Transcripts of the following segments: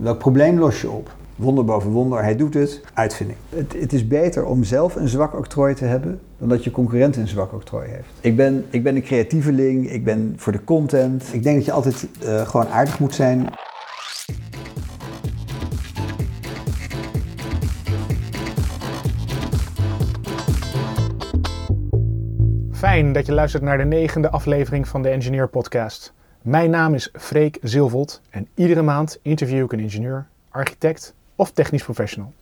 Welk probleem los je op? Wonder boven wonder, hij doet het, uitvinding. Het, het is beter om zelf een zwak octrooi te hebben dan dat je concurrent een zwak octrooi heeft. Ik ben, ik ben een creatieveling, ik ben voor de content. Ik denk dat je altijd uh, gewoon aardig moet zijn. Fijn dat je luistert naar de negende aflevering van de Engineer Podcast. Mijn naam is Freek Zilvold en iedere maand interview ik een ingenieur, architect of technisch professional.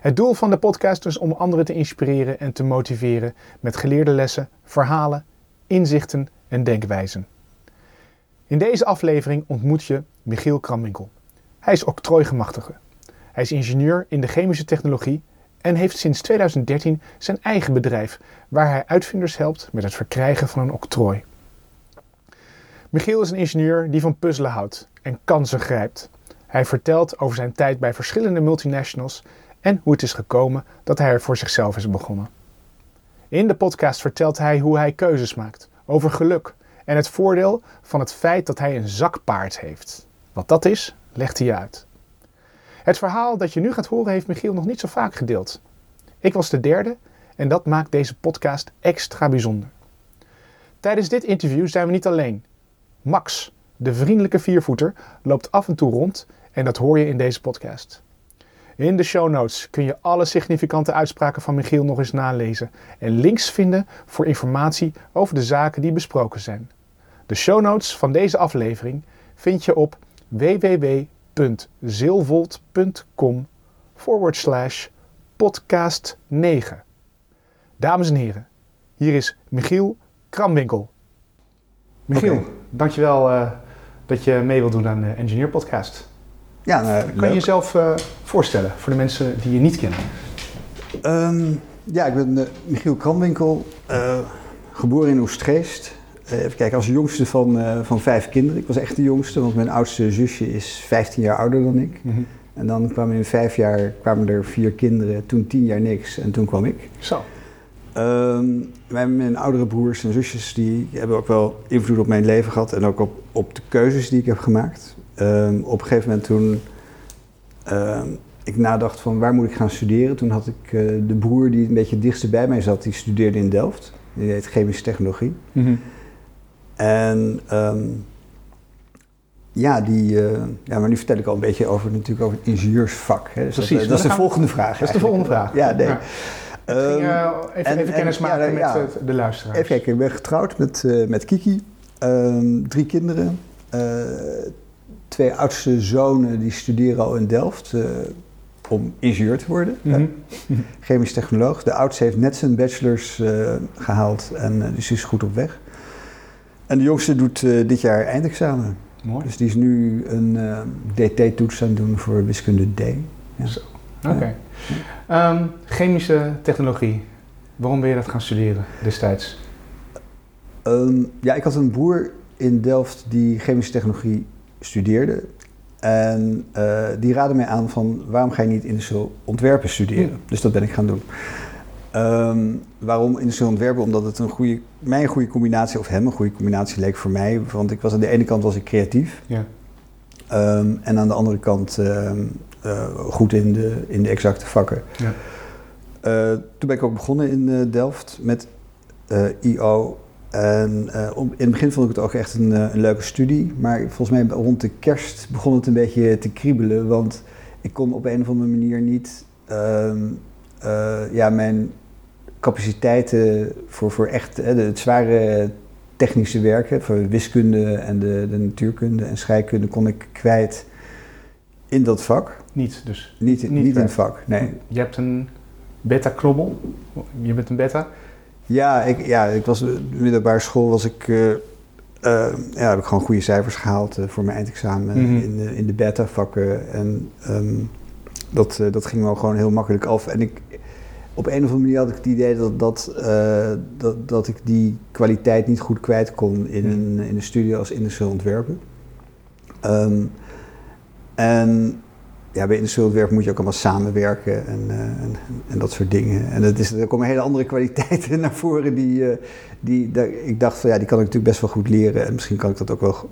Het doel van de podcast is om anderen te inspireren en te motiveren met geleerde lessen, verhalen, inzichten en denkwijzen. In deze aflevering ontmoet je Michiel Kramwinkel. Hij is octrooigemachtige. Hij is ingenieur in de chemische technologie en heeft sinds 2013 zijn eigen bedrijf waar hij uitvinders helpt met het verkrijgen van een octrooi. Michiel is een ingenieur die van puzzelen houdt en kansen grijpt. Hij vertelt over zijn tijd bij verschillende multinationals en hoe het is gekomen dat hij er voor zichzelf is begonnen. In de podcast vertelt hij hoe hij keuzes maakt, over geluk en het voordeel van het feit dat hij een zakpaard heeft. Wat dat is, legt hij uit. Het verhaal dat je nu gaat horen heeft Michiel nog niet zo vaak gedeeld. Ik was de derde en dat maakt deze podcast extra bijzonder. Tijdens dit interview zijn we niet alleen. Max, de vriendelijke viervoeter, loopt af en toe rond en dat hoor je in deze podcast. In de show notes kun je alle significante uitspraken van Michiel nog eens nalezen en links vinden voor informatie over de zaken die besproken zijn. De show notes van deze aflevering vind je op www.zilvold.com forward slash podcast 9. Dames en heren, hier is Michiel Kramwinkel. Michiel. Dankjewel uh, dat je mee wilt doen aan de Engineer Podcast. Ja, uh, kan je jezelf uh, voorstellen voor de mensen die je niet kennen? Um, ja, ik ben Michiel Kramwinkel, geboren in Oostgeest. even kijken, als jongste van, van vijf kinderen. Ik was echt de jongste, want mijn oudste zusje is 15 jaar ouder dan ik. Mm -hmm. En dan kwamen in vijf jaar kwamen er vier kinderen, toen tien jaar niks en toen kwam ik. Zo. Um, mijn oudere broers en zusjes die hebben ook wel invloed op mijn leven gehad en ook op, op de keuzes die ik heb gemaakt. Um, op een gegeven moment toen um, ik nadacht van waar moet ik gaan studeren, toen had ik uh, de broer die een beetje dichtst bij mij zat, die studeerde in Delft. Die deed chemische technologie. Mm -hmm. En ja, die, uh, ja, maar nu vertel ik al een beetje over, natuurlijk over het ingenieursvak. Hè. Dus Precies. Dat, dat is de volgende vraag. Dat is de volgende vraag. Ja, nee. Ja. Het ging, uh, even, en, even kennis maken ja, met ja, de luisteraars. Even kijken, ik ben getrouwd met, uh, met Kiki. Um, drie kinderen. Twee oudste zonen die studeren al in Delft om ingenieur te worden. Mm -hmm. chemisch technoloog. De oudste heeft net zijn bachelors gehaald en dus is goed op weg. En de jongste doet dit jaar eindexamen. Mooi. Dus die is nu een DT-toets aan het doen voor wiskunde D. Ja. Oké. Okay. Um, chemische technologie. Waarom ben je dat gaan studeren destijds? Um, ja, ik had een broer in Delft die chemische technologie studeerde. En uh, die raadde mij aan van waarom ga je niet industrieel ontwerpen studeren? Ja. Dus dat ben ik gaan doen. Um, waarom industrieel ontwerpen? Omdat het een goede, mij een goede combinatie, of hem een goede combinatie leek voor mij. Want ik was aan de ene kant was ik creatief. Ja. Um, en aan de andere kant um, goed in de, in de exacte vakken. Ja. Uh, toen ben ik ook begonnen in uh, Delft met IO. En om, in het begin vond ik het ook echt een, een, leuke studie. Maar volgens mij rond de kerst begon het een beetje te kriebelen. Want ik kon op een of andere manier niet ja, mijn capaciteiten voor, voor echt het zware technische werken, voor wiskunde en de, de natuurkunde en scheikunde, kon ik kwijt in dat vak. Niet dus? Niet, niet, niet in het vak, nee. Je hebt een beta-knobbel? Je bent een beta? Ja, ik, ja, ik was de middelbare school was ik, uh, uh, ja, heb ik gewoon goede cijfers gehaald uh, voor mijn eindexamen mm -hmm. in, de, in de beta-vakken. En um, dat, dat ging wel gewoon heel makkelijk af. En ik, op een of andere manier had ik het idee dat, dat, dat, dat ik die kwaliteit niet goed kwijt kon in, een, in een studio als industrieel ontwerper. Um, en ja, bij industrieel ontwerp moet je ook allemaal samenwerken en, uh, en, en, dat soort dingen. En dat is, er komen hele andere kwaliteiten naar voren die, uh, die ik dacht van ja, die kan ik natuurlijk best wel goed leren. En misschien kan ik dat ook wel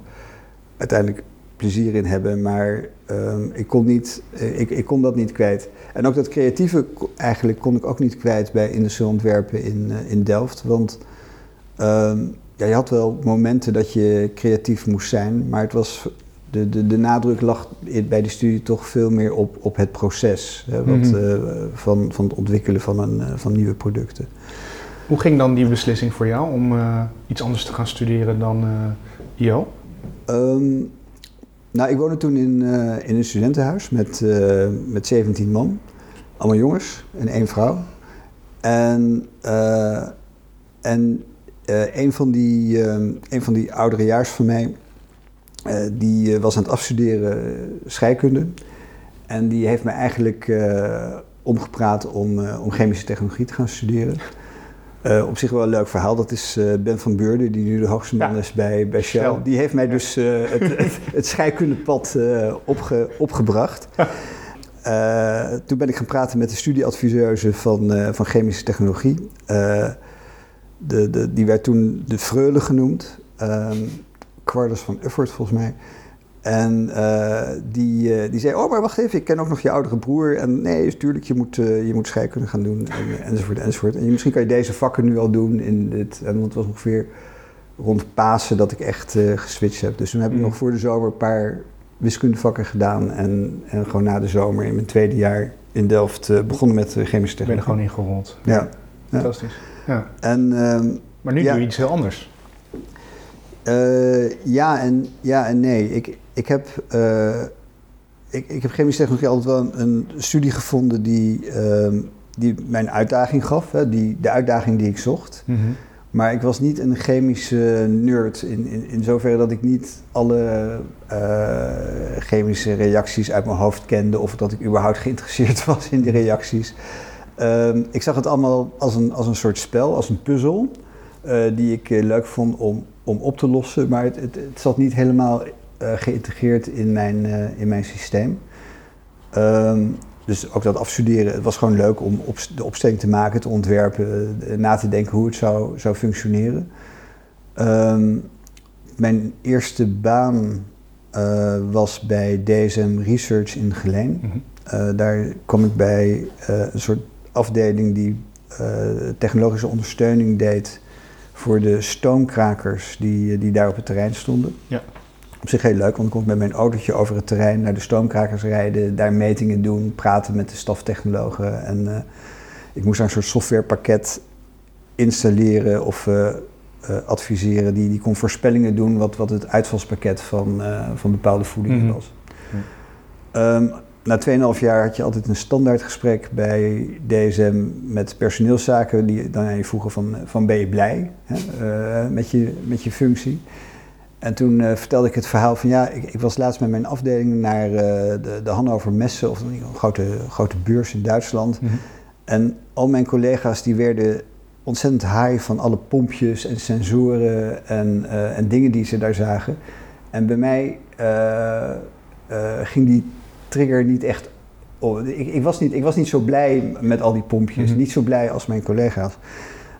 uiteindelijk plezier in hebben, maar ehm, ik, kon niet, eh, ik, ik kon dat niet kwijt. En ook dat creatieve eigenlijk kon ik ook niet kwijt bij industrieel ontwerpen in, in Delft. Want ehm, ja, je had wel momenten dat je creatief moest zijn, maar het was, de, de, de nadruk lag bij de studie toch veel meer op, op het proces hè, wat, mm -hmm. van, van het ontwikkelen van, een, van nieuwe producten. Hoe ging dan die beslissing voor jou om uh, iets anders te gaan studeren dan IO? Um, nou, ik woonde toen in, in een studentenhuis met, met 17 man. Allemaal jongens en één vrouw. En, en een, van die, een van die ouderejaars van mij, die was aan het afstuderen scheikunde. En die heeft me eigenlijk omgepraat om, om chemische technologie te gaan studeren. Uh, op zich wel een leuk verhaal. Dat is uh, Ben van Beurden, die nu de hoogste man ja. is bij, bij Shell. Shell. Die heeft mij dus uh, het, het, het scheikundepad opge, opgebracht. toen ben ik gaan praten met de studieadviseuse van, van chemische technologie. de, de, die werd toen de Freule genoemd. Quartus van Uffert volgens mij. En uh, die, uh, die zei, oh, maar wacht even, ik ken ook nog je oudere broer. En nee, natuurlijk, je moet, uh, je moet scheikunde gaan doen, en, enzovoort, enzovoort. En misschien kan je deze vakken nu al doen. In dit, en want het was ongeveer rond Pasen dat ik echt geswitcht heb. Dus toen heb ik mm. nog voor de zomer een paar wiskundevakken gedaan. En, en gewoon na de zomer in mijn tweede jaar in Delft begonnen met chemische technologie. Ben je er gewoon ingerold. Ja. ja. Fantastisch. Ja. En, ehm, maar nu ja. doe je iets heel anders. Ja, en, ja en nee. Ik, ik heb, uh, ik, ik heb chemische technologie altijd wel een, een studie gevonden die, uh, die mijn uitdaging gaf, hè, die, de uitdaging die ik zocht. Mm -hmm. Maar ik was niet een chemische nerd in, in, in zoverre dat ik niet alle uh, chemische reacties uit mijn hoofd kende of dat ik überhaupt geïnteresseerd was in die reacties. Um, ik zag het allemaal als een, als een soort spel, als een puzzel, die ik leuk vond om, om op te lossen. Maar het, het, het zat niet helemaal uh, geïntegreerd in mijn, uh, in mijn systeem. Um, dus ook dat afstuderen, het was gewoon leuk om op, de opstelling te maken, te ontwerpen, uh, na te denken hoe het zou, zou functioneren. Um, mijn eerste baan was bij DSM Research in Geleen. Mhm. Mm -hmm. daar kwam ik bij een soort afdeling die technologische ondersteuning deed voor de stoomkrakers die, die daar op het terrein stonden. Ja op zich heel leuk, want ik kon met mijn autootje over het terrein naar de stoomkrakers rijden, daar metingen doen, praten met de staftechnologen. En uh, ik moest daar een soort softwarepakket installeren of uh, uh, adviseren die, die kon voorspellingen doen wat, wat het uitvalspakket van, van bepaalde voedingen Mhm. was. Um, na 2,5 jaar had je altijd een standaard gesprek bij DSM met personeelszaken die dan aan je vroegen van, van ben je blij hè, uh, met, je, met je functie. En toen uh, vertelde ik het verhaal van ja, ik, ik, was laatst met mijn afdeling naar uh, de, de Hannover Messe, of een grote, grote beurs in Duitsland. Mhm. En al mijn collega's die werden ontzettend high van alle pompjes en sensoren en, en dingen die ze daar zagen. En bij mij ging die trigger niet echt. Oh, ik, ik, was niet, ik was niet zo blij met al die pompjes, Mhm. niet zo blij als mijn collega's.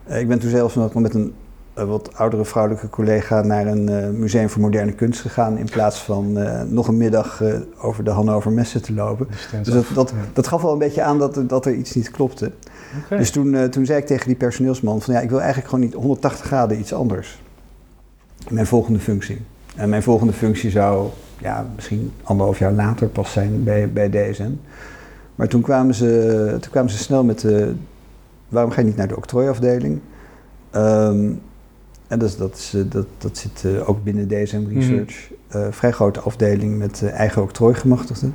Eh, ik ben toen zelfs nog met een eh, wat oudere vrouwelijke collega naar een eh, museum voor moderne kunst gegaan. In plaats van nog een middag over de Hannover Messen te lopen. Dus dat, dat, ja. dat gaf wel een beetje aan dat, er- dat er iets niet klopte. Dus toen, toen zei ik tegen die personeelsman van ja, ik wil eigenlijk gewoon niet 180 graden iets anders. Mijn volgende functie. En mijn volgende functie zou ja, misschien anderhalf jaar later pas zijn bij, bij DSM. Maar toen kwamen ze, toen kwamen ze snel met de, waarom ga je niet naar de octrooiafdeling? Ehm, en dat, dat, is, eh, dat, dat zit eh, ook binnen DSM Research. Eh, vrij grote afdeling met eh, eigen octrooigemachtigden.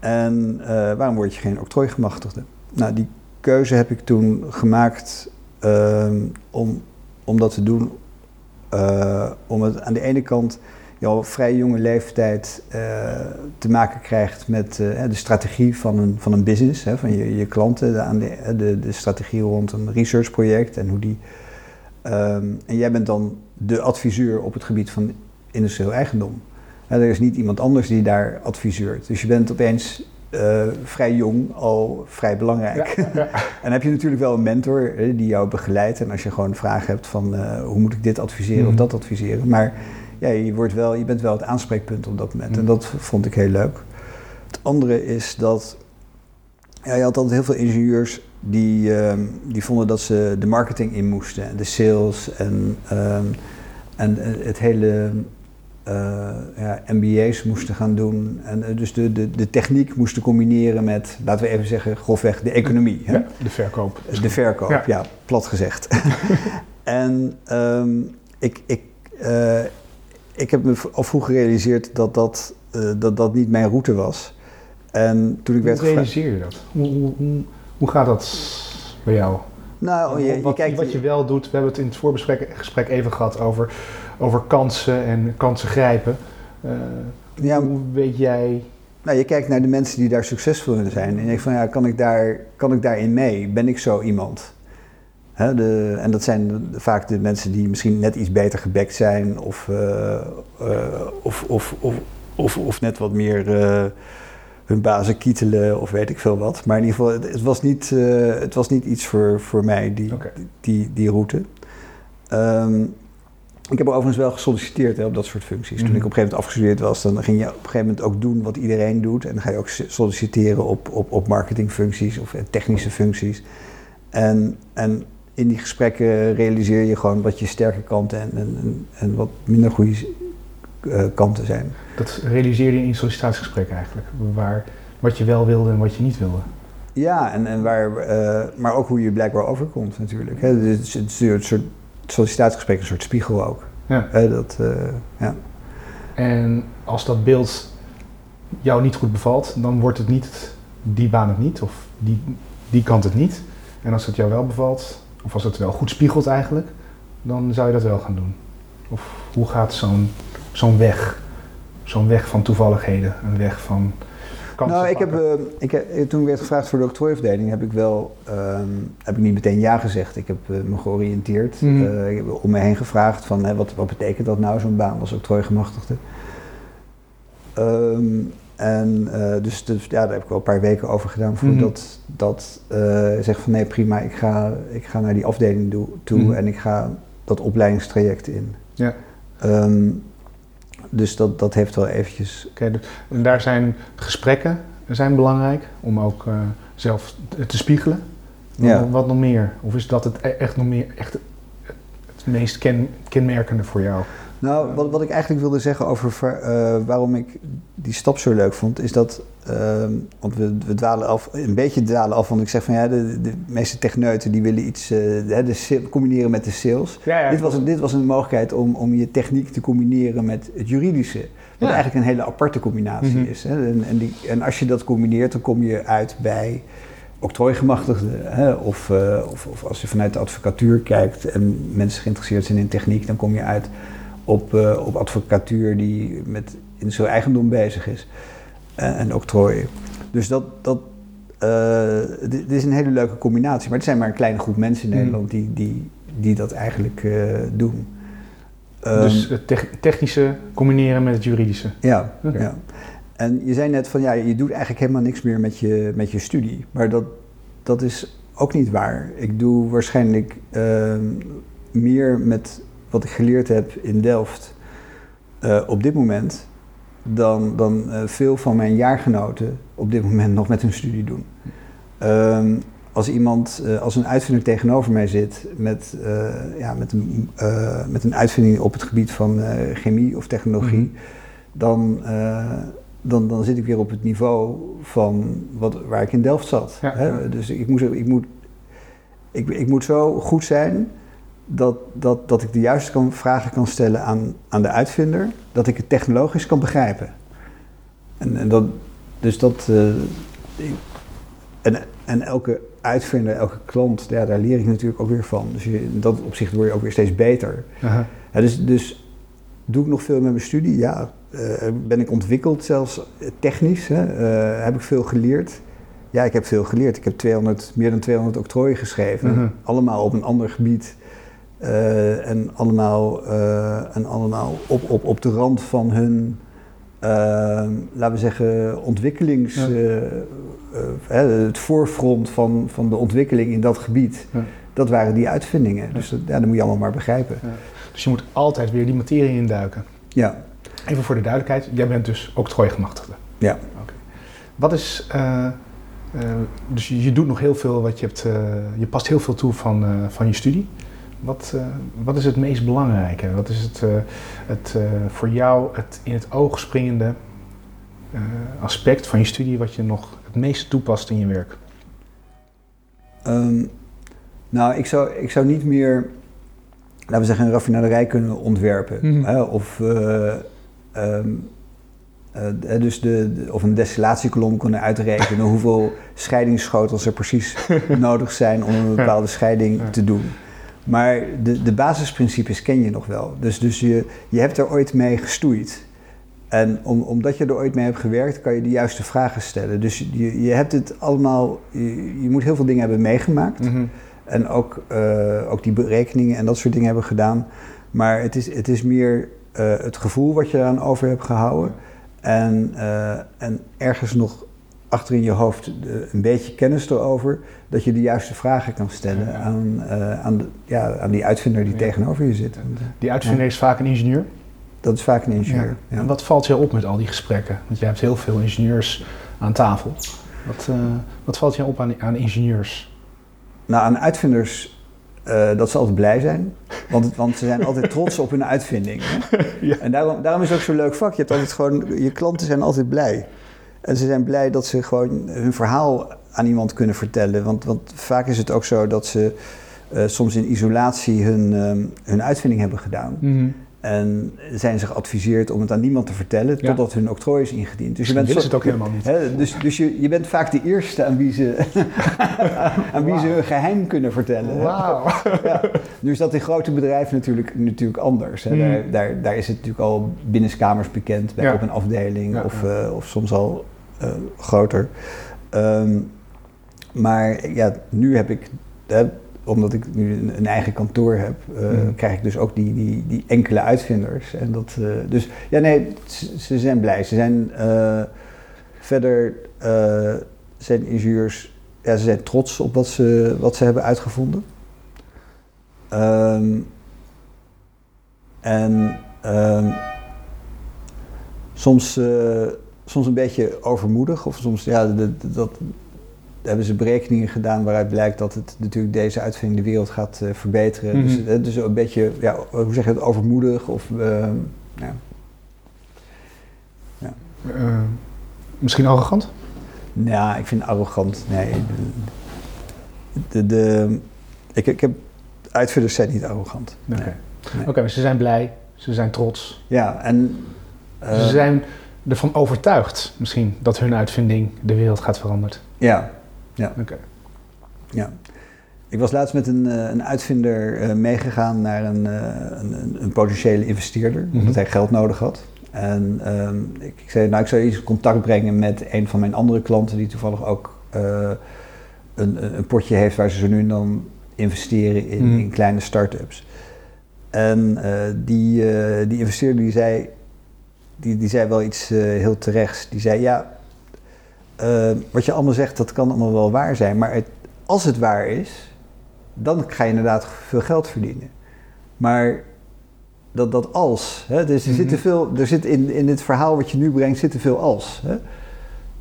En eh, waarom word je geen octrooigemachtigde? Nou, die keuze heb ik toen gemaakt ehm, om, om dat te doen. eh, om het aan de ene kant je al vrij jonge leeftijd eh, te maken krijgt met eh, de strategie van een, van een business, hè, van je, je klanten, de, aan de, de, de strategie rond een researchproject en hoe die. ehm, en jij bent dan de adviseur op het gebied van industrieel eigendom. Hè, er is niet iemand anders die daar adviseert. Dus je bent opeens eh, vrij jong al vrij belangrijk. Ja, ja. En dan heb je natuurlijk wel een mentor hè, die jou begeleidt. En als je gewoon vragen hebt van hoe moet ik dit adviseren of dat adviseren. Maar ja, je, wordt wel, je bent wel het aanspreekpunt op dat moment. Mm. En dat vond ik heel leuk. Het andere is dat ja, je had altijd heel veel ingenieurs die, ehm, die vonden dat ze de marketing in moesten. En de sales en, ehm, en eh, het hele eh, ja, MBA's moesten gaan doen. En eh, dus de, de, de techniek moesten combineren met, laten we even zeggen, grofweg de economie. Hè? Ja, de verkoop. De verkoop, ja, Ja. plat gezegd. en ehm, ik, ik, ik heb me al vroeg gerealiseerd dat dat, eh, dat dat niet mijn route was. En toen ik Hoe werd gevraagd... realiseer je dat? Hoe, hoe, hoe, hoe gaat dat bij jou? Nou, je, je wat, kijkt... wat je wel doet, we hebben het in het voorgesprek gesprek even gehad over, over kansen en kansen grijpen. Eh, ja, Hoe weet jij... nou, je kijkt naar de mensen die daar succesvol in zijn. En je denkt van, ja, kan ik, daar, kan ik daarin mee? Ben ik zo iemand? Hè, de, en dat zijn vaak de mensen die misschien net iets beter gebekt zijn... of, eh, eh, of, of, of, of, of net wat meer eh, hun bazen kietelen of weet ik veel wat. Maar in ieder geval, het, het was, niet, het was niet iets voor, voor mij, die, die, die route. Ehm, ik heb er overigens wel gesolliciteerd hè, op dat soort functies. Toen Mhm. ik op een gegeven moment afgestudeerd was, dan ging je op een gegeven moment ook doen wat iedereen doet. En dan ga je ook solliciteren op, op, op marketingfuncties of technische functies. En, en in die gesprekken realiseer je gewoon wat je sterke kanten en, en, en, wat minder goede eh, kanten zijn. Dat realiseerde je in sollicitatiegesprek eigenlijk. Waar, wat je wel wilde en wat je niet wilde. Ja, en, en waar, eh, maar ook hoe je blijkbaar overkomt natuurlijk. Hè. Het is, het is een soort sollicitatiegesprek, een soort spiegel ook. Ja. Hè, dat, eh, ja. En als dat beeld jou niet goed bevalt, dan wordt het niet die baan het niet, of die, die kant het niet. En als het jou wel bevalt, of als het wel goed spiegelt eigenlijk, dan zou je dat wel gaan doen. Of hoe gaat zo'n zo'n weg, zo'n weg van toevalligheden, een weg van kansen Nou, ik heb, eh, ik heb, eh, toen ik werd gevraagd voor de octrooiafdeling, heb ik wel, ehm, heb ik niet meteen ja gezegd. Ik heb eh, me georiënteerd. Mhm. Ik heb om me heen gevraagd van, hè, wat, wat betekent dat nou, zo'n baan als octrooigemachtigde? Ehm en eh, dus, dus ja, daar heb ik wel een paar weken over gedaan voordat dat eh zeg van nee prima, ik ga, ik ga naar die afdeling do- toe Mhm. en ik ga dat opleidingstraject in. Ja. Ehm, dus dat, dat heeft wel eventjes Oké, dus- en daar zijn gesprekken zijn belangrijk om ook eh, zelf te- te spiegelen. Ja. Wat, wat nog meer? Of is dat het e- echt nog meer echt het meest ken, kenmerkende voor jou? Nou, wat, wat ik eigenlijk wilde zeggen over ver- eh, waarom ik die stap zo leuk vond, is dat, ehm, want we, we dwalen af, een beetje dwalen af, want ik zeg van ja, de, de meeste techneuten die willen iets eh, de, combineren met de sales. Ja, Dit was, een, dit was een mogelijkheid om, om je techniek te combineren met het juridische. Wat Ja. eigenlijk een hele aparte combinatie Mhm. is. Hè? En, en, die, en als je dat combineert, dan kom je uit bij octrooigemachtigden. Hè? Of, eh, of, of als je vanuit de advocatuur kijkt en mensen geïnteresseerd zijn in techniek, dan kom je uit op, eh, op advocatuur die met in zijn eigendom bezig is. En, en octrooien. Dus dat, dat, eh, dit, dit is een hele leuke combinatie. Maar het zijn maar een kleine groep mensen in Mhm. Nederland die, die, die dat eigenlijk eh, doen. dus Ehm, het tech- technische combineren met het juridische. ja, ja. En je zei net van ja, je doet eigenlijk helemaal niks meer met je, met je studie. Maar dat, dat is ook niet waar. Ik doe waarschijnlijk ehm, meer met wat ik geleerd heb in Delft eh, op dit moment dan, dan eh, veel van mijn jaargenoten op dit moment nog met hun studie doen. Ehm, als iemand, eh, als een uitvinder tegenover mij zit met, ja, met, een, met een uitvinding op het gebied van chemie of technologie, Mhm. dan, dan, dan zit ik weer op het niveau van wat, waar ik in Delft zat. Ja, hè? ja. Dus ik moet, ik, moet, ik, ik moet zo goed zijn dat, dat, dat ik de juiste kan, vragen kan stellen aan, aan de uitvinder, dat ik het technologisch kan begrijpen. En, en dat, dus dat. eh, en, en elke uitvinder, elke klant, ja, daar leer ik natuurlijk ook weer van. Dus je, in dat opzicht word je ook weer steeds beter. Ja, dus, dus doe ik nog veel met mijn studie? Ja. Eh, ben ik ontwikkeld, zelfs eh, technisch? Hè? Heb ik veel geleerd? Ja, ik heb veel geleerd. Ik heb 200, meer dan 200 octrooien geschreven. Mhm. Allemaal op een ander gebied. Eh, en allemaal, eh, en allemaal op, op, op de rand van hun, eh, laten we zeggen, ontwikkelings... Ja. eh, het voorfront van, van de ontwikkeling in dat gebied. Ja. Dat waren die uitvindingen. Dus dat, ja, dat moet je allemaal maar begrijpen. Dus je moet altijd weer die materie induiken. Ja. Even voor de duidelijkheid, jij bent dus octrooigemachtigde. Ja. Wat is, dus je, je doet nog heel veel, wat je hebt, je past heel veel toe van, van je studie. Wat, eh, wat is het meest belangrijke? Wat is het, eh, het eh, voor jou het in het oog springende aspect van je studie wat je nog het meest toepast in je werk? Ehm, nou, ik zou, ik zou niet meer, laten we zeggen, een raffinaderij kunnen ontwerpen. Mhm. Hè, of, eh, ehm, eh, dus de, de- of een destillatiekolom kunnen uitrekenen hoeveel scheidingsschotels er precies nodig zijn om een bepaalde scheiding te doen. Maar de, de basisprincipes ken je nog wel. Dus, dus je, je hebt er ooit mee gestoeid. En om, omdat je er ooit mee hebt gewerkt, kan je de juiste vragen stellen. Dus je, je hebt het allemaal, je, je moet heel veel dingen hebben meegemaakt. Mhm. En ook, eh, ook die berekeningen en dat soort dingen hebben gedaan. Maar het is, het is meer eh, het gevoel wat je eraan over hebt gehouden. En, eh, en ergens nog achter in je hoofd eh, een beetje kennis erover. Dat je de juiste vragen kan stellen aan, eh, aan, de, ja, aan die uitvinder die Ja. tegenover je zit. Die uitvinder is vaak een ingenieur. Dat is vaak een ingenieur. Ja. En wat valt je op met al die gesprekken? Want jij hebt heel veel ingenieurs aan tafel. Wat, eh, wat valt je op aan, aan ingenieurs? Nou, aan uitvinders eh, dat ze altijd blij zijn. Want, want ze zijn altijd trots op hun uitvinding. Hè? Ja. En daarom, daarom is het ook zo'n leuk vak. Je, hebt altijd gewoon, je klanten zijn altijd blij. En ze zijn blij dat ze gewoon hun verhaal aan iemand kunnen vertellen. Want, want vaak is het ook zo dat ze eh, soms in isolatie hun, ehm, hun uitvinding hebben gedaan. En zijn ze geadviseerd om het aan niemand te vertellen Ja. totdat hun octrooi is ingediend. Dus je bent zo- het ook helemaal niet. Hè, dus dus je, je bent vaak de eerste aan wie ze, aan wie ze hun geheim kunnen vertellen. Wauw. Ja. Nu is dat in grote bedrijven natuurlijk, natuurlijk anders. Hè. Mm. Daar, daar, daar is het natuurlijk al binnenskamers bekend bij, Ja. op een afdeling of, eh, of soms al groter. Ehm, maar ja, nu heb ik, hè, omdat ik nu een, een eigen kantoor heb, eh, Mm. krijg ik dus ook die, die, die enkele uitvinders. En dat, eh, dus ja, nee, ze, zijn blij. Ze zijn eh, verder eh, zijn ingenieurs, ja, ze zijn trots op wat ze, wat ze hebben uitgevonden. Ehm, en ehm, soms, eh, soms een beetje overmoedig, of soms ja, de- dat, hebben ze berekeningen gedaan waaruit blijkt dat het natuurlijk deze uitvinding de wereld gaat eh, verbeteren. Mhm. Dus, eh, dus een beetje, ja, hoe zeg je het, overmoedig of ehm, ja. Eh, misschien arrogant? Ja, ik vind arrogant. Nee. De, de, de- ik, ik heb uitvinders zijn niet arrogant. Oké, Nee. Maar ze zijn blij, ze zijn trots. Ja, en eh, ze zijn ervan overtuigd misschien dat hun uitvinding de wereld gaat veranderen. ja, Oké. ja. Ik was laatst met een, eh, een uitvinder eh, meegegaan naar een, eh, een, een, een potentiële investeerder, Mhm. omdat hij geld nodig had. En ehm, ik, ik zei, nou, ik zou in contact brengen met een van mijn andere klanten, die toevallig ook een, een potje heeft waar ze zo nu en dan investeren in, Mhm. in kleine start-ups. En die, die investeerder die zei, die, die zei wel iets eh, heel terechts. Die zei, ja, eh, wat je allemaal zegt, dat kan allemaal wel waar zijn. Maar het, als het waar is, dan ga je inderdaad veel geld verdienen. Maar dat, dat als, hè, dus er, zit te Mhm. veel, er zit in, in het verhaal wat je nu brengt, zit te veel als. Hè?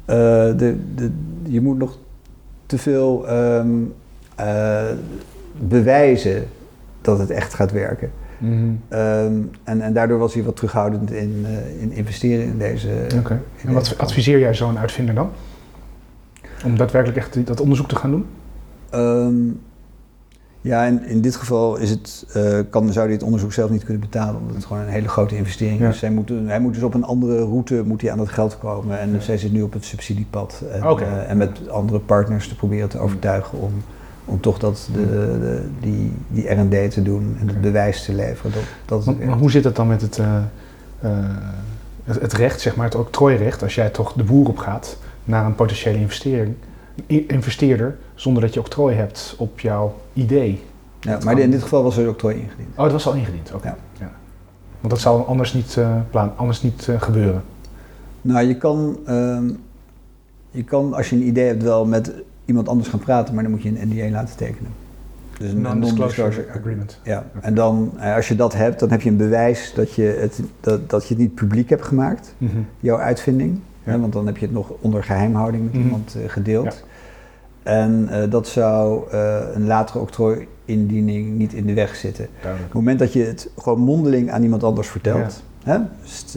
Eh, de, de, je moet nog te veel ehm, eh, bewijzen dat het echt gaat werken. Mhm. Ehm, en, en daardoor was hij wat terughoudend in, eh, in investeren in deze. Oké. En wat adviseer jij zo'n uitvinder dan? Om daadwerkelijk echt dat onderzoek te gaan doen? Ehm, ja, in, in dit geval is het, eh, kan, zou hij het onderzoek zelf niet kunnen betalen, omdat het gewoon een hele grote investering Ja. is. Hij moet, hij moet dus op een andere route moet hij aan dat geld komen. En Ja. hij zit nu op het subsidiepad. En, eh, en met andere partners te proberen te overtuigen om, om toch dat, de, de, die, die R&D te doen en het bewijs te leveren. Dat, dat het Maar, hoe zit het dan met het, eh, eh, het, het recht, zeg maar, het octrooirecht, als jij toch de boer op gaat naar een potentiële investering, investeerder, zonder dat je octrooi hebt op jouw idee? ja, dat maar kan. in dit geval was er octrooi ingediend. Oh, dat was al ingediend, oké. Ja. Ja. Want dat zou anders niet, eh, pla- anders niet gebeuren. Nou, je kan, ehm, je kan als je een idee hebt wel met iemand anders gaan praten, maar dan moet je een NDA laten tekenen. Dus een non-disclosure agreement. Ja, en dan, eh, als je dat hebt, dan heb je een bewijs dat je het, dat, dat je het niet publiek hebt gemaakt, Mhm. jouw uitvinding. Ja. Hè, want dan heb je het nog onder geheimhouding met Mhm. iemand eh, gedeeld. En eh, dat zou eh, een latere octrooi-indiening niet in de weg zitten. Op het moment dat je het gewoon mondeling aan iemand anders vertelt, hè,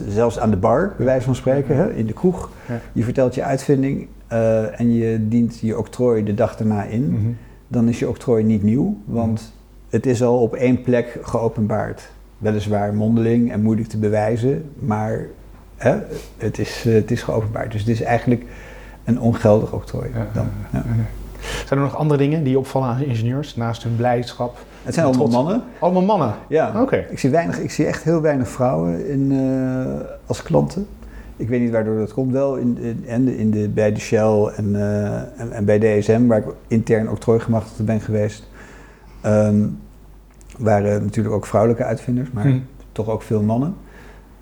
zelfs aan de bar, bij wijze van spreken, hè, in de kroeg, Ja. je vertelt je uitvinding eh, en je dient je octrooi de dag daarna in, Mhm. dan is je octrooi niet nieuw, want het is al op één plek geopenbaard. Weliswaar mondeling en moeilijk te bewijzen, maar hè, het, is, eh, het is geopenbaard. Dus het is eigenlijk een ongeldig octrooi. Ja, Dan. Ja. Zijn er nog andere dingen die opvallen aan ingenieurs naast hun blijdschap? Het zijn allemaal Trots. mannen. Allemaal mannen. Ja. Oké. Ik, zie weinig, ik zie echt heel weinig vrouwen in, eh, als klanten. Ik weet niet waardoor dat komt. Wel in, in, in de, bij de Shell en, eh, en, en bij DSM, waar ik intern octrooigemachtigde ben geweest, ehm, waren natuurlijk ook vrouwelijke uitvinders, maar Mhm. toch ook veel mannen.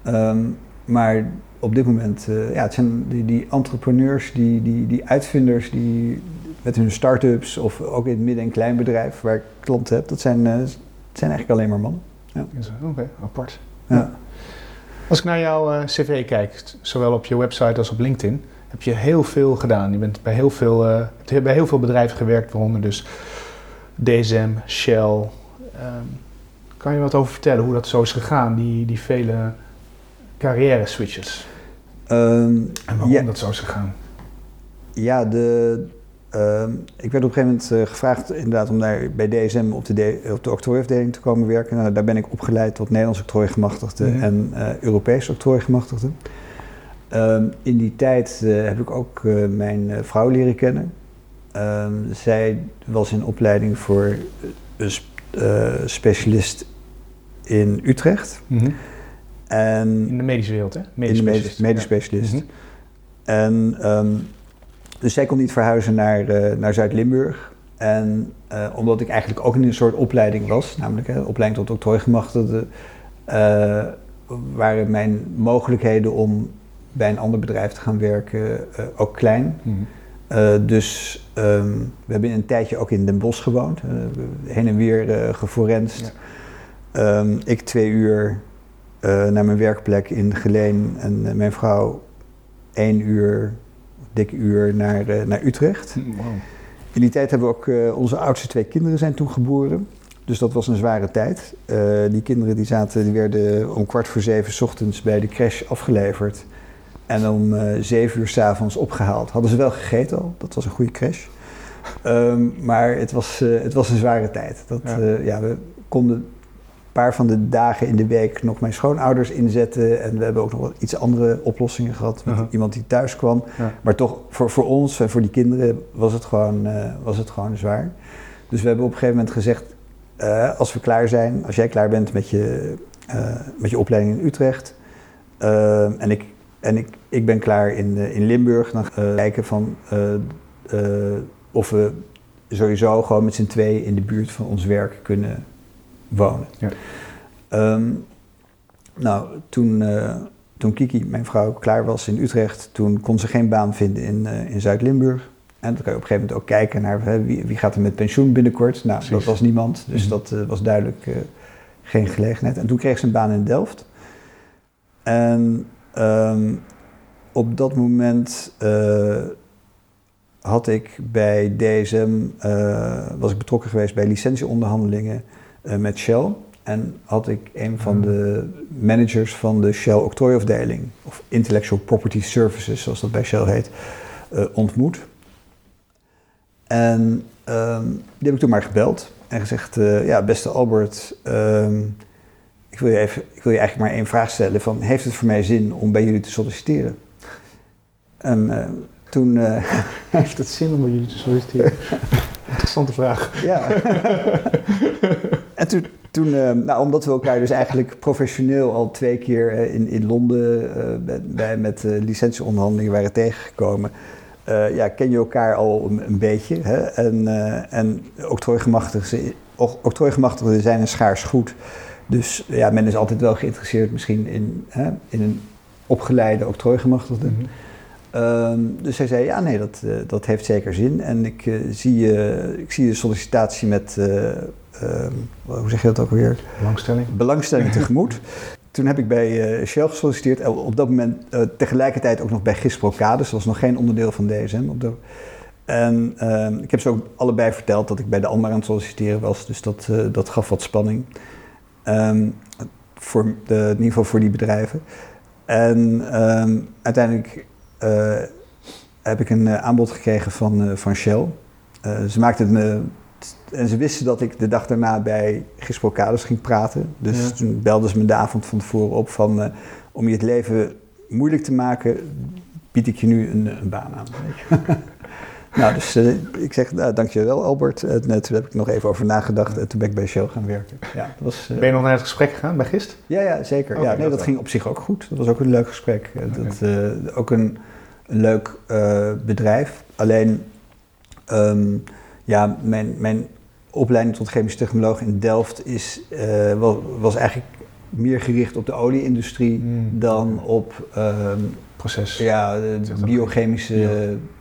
Ehm, maar op dit moment, eh, ja, het zijn die, die entrepreneurs, die, die, die uitvinders, die met hun start-ups of ook in het midden- en kleinbedrijf waar ik klanten heb, dat zijn, eh, het zijn eigenlijk alleen maar mannen. Is- Oké, apart. Ja. Als ik naar jouw eh, cv kijk, zowel op je website als op LinkedIn, heb je heel veel gedaan. Je bent bij heel veel, eh, bij heel veel bedrijven gewerkt, waaronder dus DSM, Shell. Ehm, kan je wat over vertellen hoe dat zo is gegaan, die, die vele carrière switches? Ehm, En waarom Ja. dat zo is gegaan? ja, de, ehm, ik werd op een gegeven moment eh, gevraagd inderdaad om daar bij DSM op de, D- op de octrooiafdeling te komen werken. Nou, daar ben ik opgeleid tot Nederlands octrooigemachtigde Mhm. en eh Europees octrooigemachtigde. Ehm, in die tijd eh, heb ik ook mijn vrouw leren kennen. Ehm, zij was in opleiding voor een sp- specialist in Utrecht. En In de medische wereld, hè? in Medisch de medisch, specialist. medisch Ja. specialist. Mhm. En dus zij kon niet verhuizen naar, eh, naar Zuid-Limburg. En eh, omdat ik eigenlijk ook in een soort opleiding was, namelijk hè, opleiding tot octrooigemachtigde, eh waren mijn mogelijkheden om bij een ander bedrijf te gaan werken ook klein. Mhm. Dus ehm, we hebben een tijdje ook in Den Bosch gewoond, heen en weer eh geforenst. Ehm, ik twee uur naar mijn werkplek in Geleen en mijn vrouw één uur, dik uur naar, eh, naar Utrecht. Wow. In die tijd hebben we ook, eh, onze oudste twee kinderen zijn toen geboren. Dus dat was een zware tijd. Eh, die kinderen die zaten, die werden om kwart voor zeven 's ochtends bij de crash afgeleverd. En om zeven uur s'avonds opgehaald. Hadden ze wel gegeten al, dat was een goede crash. Ehm, maar het was, het was een zware tijd. Dat, Ja. we konden paar van de dagen in de week nog mijn schoonouders inzetten. En we hebben ook nog wat iets andere oplossingen gehad met Aha. iemand die thuis kwam. Ja. Maar toch, voor, voor ons en voor die kinderen was het gewoon, eh, was het gewoon zwaar. Dus we hebben op een gegeven moment gezegd, eh, als we klaar zijn, als jij klaar bent met je, eh, met je opleiding in Utrecht, en, ik, en ik, ik ben klaar in, in Limburg, dan gaan we kijken van, of we sowieso gewoon met z'n tweeën in de buurt van ons werk kunnen wonen. Ja. Ehm, nou, toen, eh, toen Kiki, mijn vrouw, klaar was in Utrecht, toen kon ze geen baan vinden in, eh, in Zuid-Limburg. En dan kan je op een gegeven moment ook kijken naar hè, wie, wie gaat er met pensioen binnenkort. Nou, Precies. dat was niemand, dus Mhm. dat eh, was duidelijk geen gelegenheid. En toen kreeg ze een baan in Delft. En ehm, op dat moment had ik bij DSM, was ik betrokken geweest bij licentieonderhandelingen met Shell. En had ik een van Mhm. de managers van de Shell octrooiafdeling, of Intellectual Property Services, zoals dat bij Shell heet, eh, ontmoet. En ehm, die heb ik toen maar gebeld en gezegd, eh, ja, beste Albert, ehm, ik, wil je even, ik wil je eigenlijk maar één vraag stellen van, heeft het voor mij zin om bij jullie te solliciteren? En eh, toen, eh, Heeft het zin om bij jullie te solliciteren? Interessante vraag. ja. en toen, toen eh, nou, omdat we elkaar dus eigenlijk professioneel al twee keer eh, in, in Londen eh, bij, met licentieonderhandelingen waren tegengekomen, ja, ken je elkaar al een, een beetje. Hè? En, en octrooigemachtigden, octrooigemachtigden zijn een schaars goed. Dus ja, men is altijd wel geïnteresseerd misschien in, hè, in een opgeleide octrooigemachtigde. Mhm. Ehm, dus hij zei, ja nee, dat, dat heeft zeker zin. En ik, zie, ik zie de sollicitatie met, hoe zeg je dat ook weer? Belangstelling. Belangstelling tegemoet. Toen heb ik bij Shell gesolliciteerd. Op dat moment tegelijkertijd ook nog bij Gisprocades. Dat was nog geen onderdeel van DSM. Op de, en ehm, ik heb ze ook allebei verteld dat ik bij de ander aan het solliciteren was. Dus dat, dat gaf wat spanning. voor de, in ieder geval voor die bedrijven. En uiteindelijk uh, heb ik een eh, aanbod gekregen van, van Shell. ze maakten me. En ze wisten dat ik de dag daarna bij Gisprocades ging praten. Dus toen belden ze me de avond van tevoren op van... om je het leven moeilijk te maken, bied ik je nu een, een baan aan. nou, dus ik zeg, nou, dankjewel Albert. En toen heb ik nog even over nagedacht en toen ben ik bij Shell gaan werken. Ja, dat was, ben je nog naar het gesprek gegaan bij Gist? Ja, ja zeker. ja, nee, dat ging op zich ook goed. Dat was ook een leuk gesprek. Dat, ook een een leuk bedrijf. Alleen, um, ja, mijn, mijn opleiding tot chemisch technoloog in Delft is, uh, was, was, eigenlijk meer gericht op de olieindustrie mm. dan op um, Proces. Ja, de biochemische ja.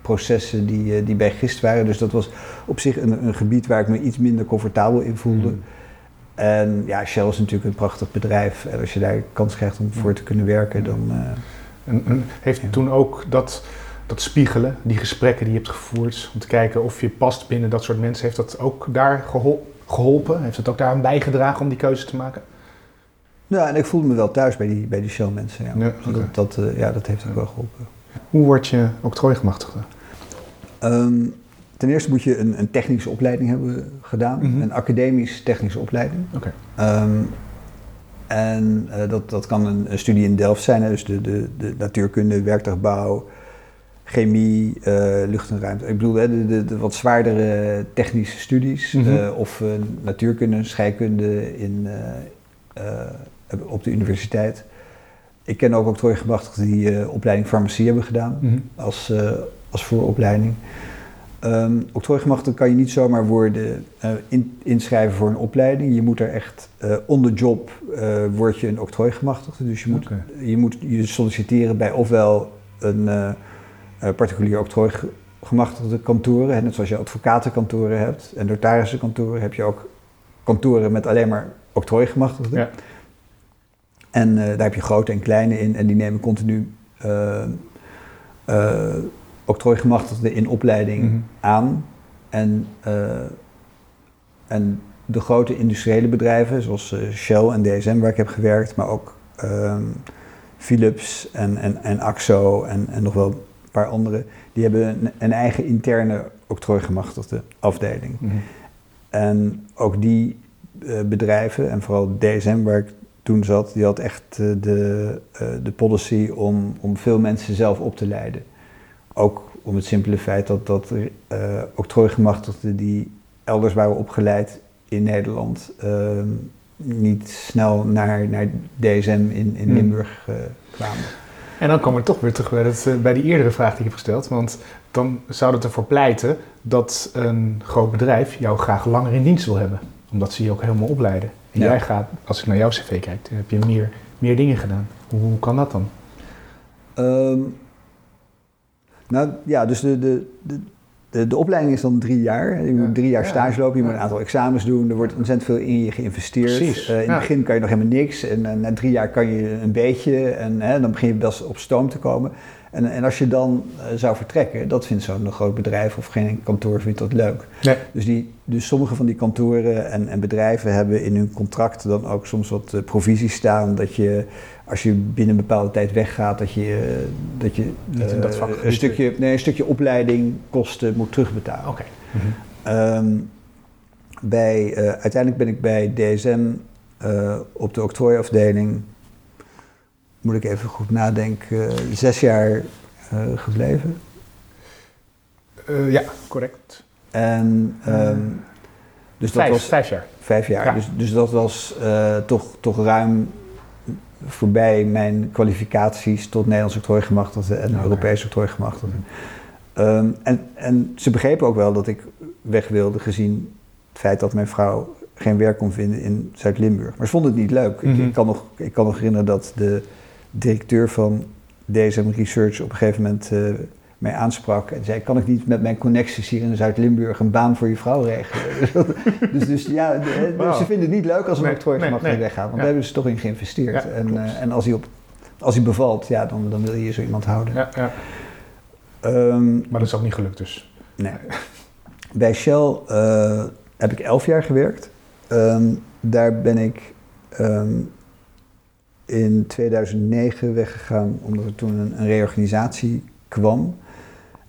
processen die, die bij gist waren. Dus dat was op zich een, een gebied waar ik me iets minder comfortabel in voelde. Mm. En ja, Shell is natuurlijk een prachtig bedrijf. En als je daar kans krijgt om voor te kunnen werken, dan. Uh, en, en heeft ja. toen ook dat, dat spiegelen, die gesprekken die je hebt gevoerd, om te kijken of je past binnen dat soort mensen, heeft dat ook daar geholpen? Heeft het ook daar aan bijgedragen om die keuze te maken? Ja, en ik voelde me wel thuis bij die, bij die Shell mensen. Ja. ja okay. dat, dat, uh, ja, dat heeft ook wel geholpen. Hoe word je octrooigemachtigde? Um, ten eerste moet je een, een, technische opleiding hebben gedaan, mm -hmm. een academisch technische opleiding. Okay. Um, en uh, dat, dat kan een, een, studie in Delft zijn, hè, dus de, de, de natuurkunde, werktuigbouw, chemie, uh, lucht en ruimte. Ik bedoel, de, de, de, wat zwaardere technische studies. Mm -hmm. of natuurkunde, scheikunde in, op de universiteit. Ik ken ook octrooigemachtigden die opleiding farmacie hebben gedaan mm -hmm. als, als vooropleiding. Um, kan je niet zomaar worden uh, in, inschrijven voor een opleiding. Je moet er echt uh, on the job uh, word je een octrooigemachtigde. Dus je moet, okay. je moet je solliciteren bij ofwel een particulier octrooigemachtigde kantoren, net zoals je advocatenkantoren hebt en notarissenkantoren, heb je ook kantoren met alleen maar octrooigemachtigden. Ja. En daar heb je grote en kleine in en die nemen continu octrooigemachtigden in opleiding mm -hmm. aan. En, uh, en de grote industriële bedrijven, zoals uh, Shell en DSM, waar ik heb gewerkt, maar ook um, Philips en, en, en Axo en, en nog wel paar andere, die hebben een, een eigen interne octrooigemachtigde afdeling. Mm -hmm. En ook die uh, bedrijven, en vooral DSM, waar ik toen zat, die had echt de, de policy om, om veel mensen zelf op te leiden. Ook om het simpele feit dat, dat octrooigemachtigden die elders waren opgeleid in Nederland uh, niet snel naar, naar DSM in, in hmm. Limburg kwamen. En dan komen we toch weer terug bij, het, eh, bij die eerdere vraag die ik heb gesteld. Want dan zou het ervoor pleiten dat een groot bedrijf jou graag langer in dienst wil hebben. Omdat ze je ook helemaal opleiden. En ja. jij gaat, als ik naar jouw cv kijk, dan heb je meer, meer dingen gedaan. Hoe, hoe kan dat dan? Um, nou ja, dus de, de, de, de, opleiding is dan drie jaar. Je moet drie jaar stage lopen, je moet een aantal examens doen. Er wordt ontzettend veel in je geïnvesteerd. Uh, in het begin kan je nog helemaal niks. En uh, na drie jaar kan je een beetje. En dan begin je best op stoom te komen. En, en als je dan zou vertrekken, dat vindt zo'n groot bedrijf of geen kantoor vindt dat leuk. Nee. Dus, die, dus sommige van die kantoren en, en bedrijven hebben in hun contract dan ook soms wat provisies staan. Dat je als je binnen een bepaalde tijd weggaat, dat je, dat je uh, dat vak, een, stukje, nee, een stukje opleiding, kosten moet terugbetalen. Oké. Okay. Um, bij, uh, uiteindelijk ben ik bij DSM op de octrooiafdeling, moet ik even goed nadenken, zes jaar gebleven. ja, correct. En um, dus vijf, dat was vijf jaar. Vijf jaar. Ja. Dus, dus dat was toch, toch ruim voorbij mijn kwalificaties tot Nederlands octrooigemachtigde en okay. Europees octrooigemachtigde. Um, en, en ze begrepen ook wel dat ik weg wilde, gezien het feit dat mijn vrouw geen werk kon vinden in Zuid-Limburg. Maar ze vonden het niet leuk. Mm -hmm. ik, ik, kan nog, ik kan nog herinneren dat de directeur van DSM Research op een gegeven moment uh, mee aansprak. En zei, kan ik niet met mijn connecties hier in Zuid-Limburg een baan voor je vrouw regelen? dus, dus ja, dus ze vinden het niet leuk als een nee, octrooi nee, nee. weggaat. Want daar hebben ze toch in geïnvesteerd. en, uh, en als hij, op, als hij bevalt, ja, dan, dan wil je zo iemand houden. Ja, ja. Um, maar dat is ook niet gelukt dus? Nee. Bij Shell uh, heb ik elf jaar gewerkt. Um, daar ben ik um, in 2009 weggegaan omdat er toen een, een reorganisatie kwam.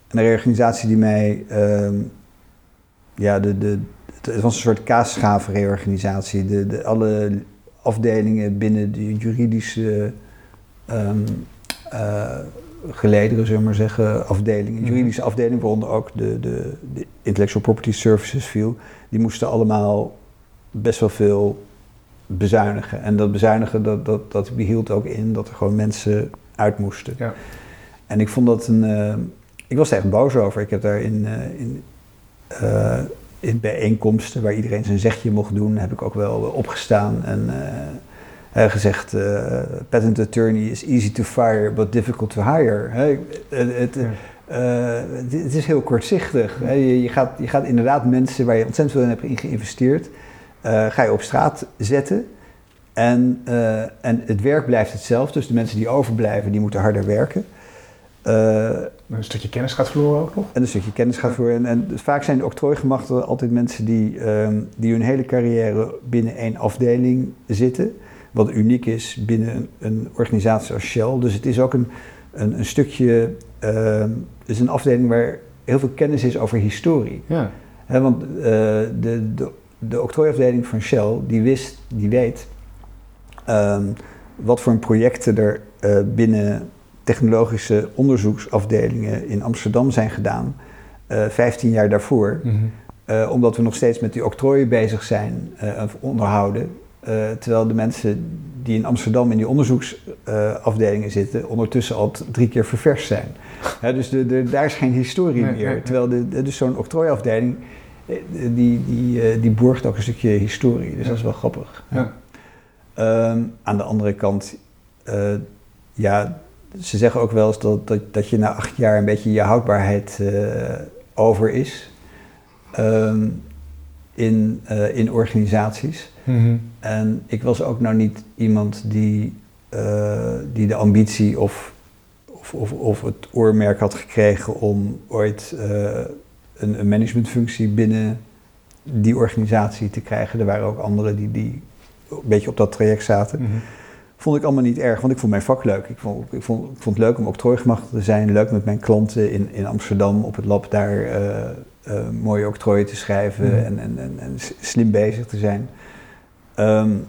Een reorganisatie die mij, um, ja, de, de, het was een soort kaasschaafreorganisatie. De, de, alle afdelingen binnen de juridische um, uh, gelederen, zullen we maar zeggen, afdelingen, mhm. juridische afdelingen, waaronder ook de, de, de intellectual property services viel, die moesten allemaal best wel veel bezuinigen. En dat bezuinigen, dat, dat, dat behield ook in dat er gewoon mensen uit moesten. Ja. En ik vond dat een... Ik was er echt boos over. Ik heb daar in, uh, in, uh, in bijeenkomsten waar iedereen zijn zegje mocht doen, heb ik ook wel opgestaan en gezegd: patent attorney is easy to fire, but difficult to hire. het, ja. het, is heel kortzichtig. Je, je, gaat, je gaat inderdaad mensen waar je ontzettend veel in hebt in geïnvesteerd, ga je op straat zetten. En, en het werk blijft hetzelfde. Dus de mensen die overblijven, die moeten harder werken. Uh, een stukje kennis gaat verloren ook nog? En een stukje kennis gaat verloren. En, en vaak zijn de octrooigemachten altijd mensen die, um, die hun hele carrière binnen één afdeling zitten. Wat uniek is binnen een, een organisatie als Shell. Dus het is ook een, een, een stukje, uh, het is een afdeling waar heel veel kennis is over historie. Ja. He, want uh, de, de, de octrooiafdeling van Shell, die wist, die weet um, wat voor projecten er uh, binnen technologische onderzoeksafdelingen in Amsterdam zijn gedaan, uh, eh, 15 jaar daarvoor. Mhm. Eh, omdat we nog steeds met die octrooien bezig zijn, uh, onderhouden. terwijl de mensen die in Amsterdam in die onderzoeksafdelingen zitten, ondertussen al drie keer ververst zijn. dus de, de, daar is geen historie meer. Terwijl de, dus zo'n octrooiafdeling, die, die, die borgt ook een stukje historie. Dus dat is wel grappig. Ja. Ehm, aan de andere kant, ja, ze zeggen ook wel eens dat, dat, dat je na acht jaar een beetje je houdbaarheid uh, over is um, in, uh, in organisaties. Mm-hmm. En ik was ook nou niet iemand die, uh, die de ambitie of, of, of, of, het oormerk had gekregen om ooit een, een managementfunctie binnen die organisatie te krijgen. Er waren ook anderen die, die een beetje op dat traject zaten. Mm-hmm vond ik allemaal niet erg, want ik vond mijn vak leuk. Ik vond, ik vond, ik vond het leuk om octrooigemacht te zijn, leuk met mijn klanten in, in Amsterdam op het lab daar uh, uh, mooie octrooien te schrijven mm. en, en, en, en, slim bezig te zijn. Um,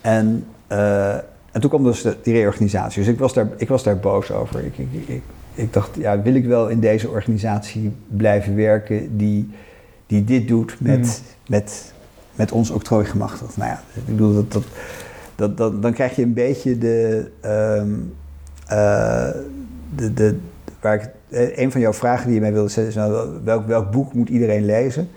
en, uh, en toen kwam dus de, die reorganisatie. Dus ik was daar, ik was daar boos over. Ik, ik, ik, ik dacht, ja, wil ik wel in deze organisatie blijven werken die, die dit doet met, mm. met, met ons octrooigemachtigd? Nou ja, ik bedoel, dat, dat dat, dat, dan krijg je een beetje de, um, uh, de, de, waar ik, eh, een van jouw vragen die je mij wilde stellen is nou, welk, welk boek moet iedereen lezen?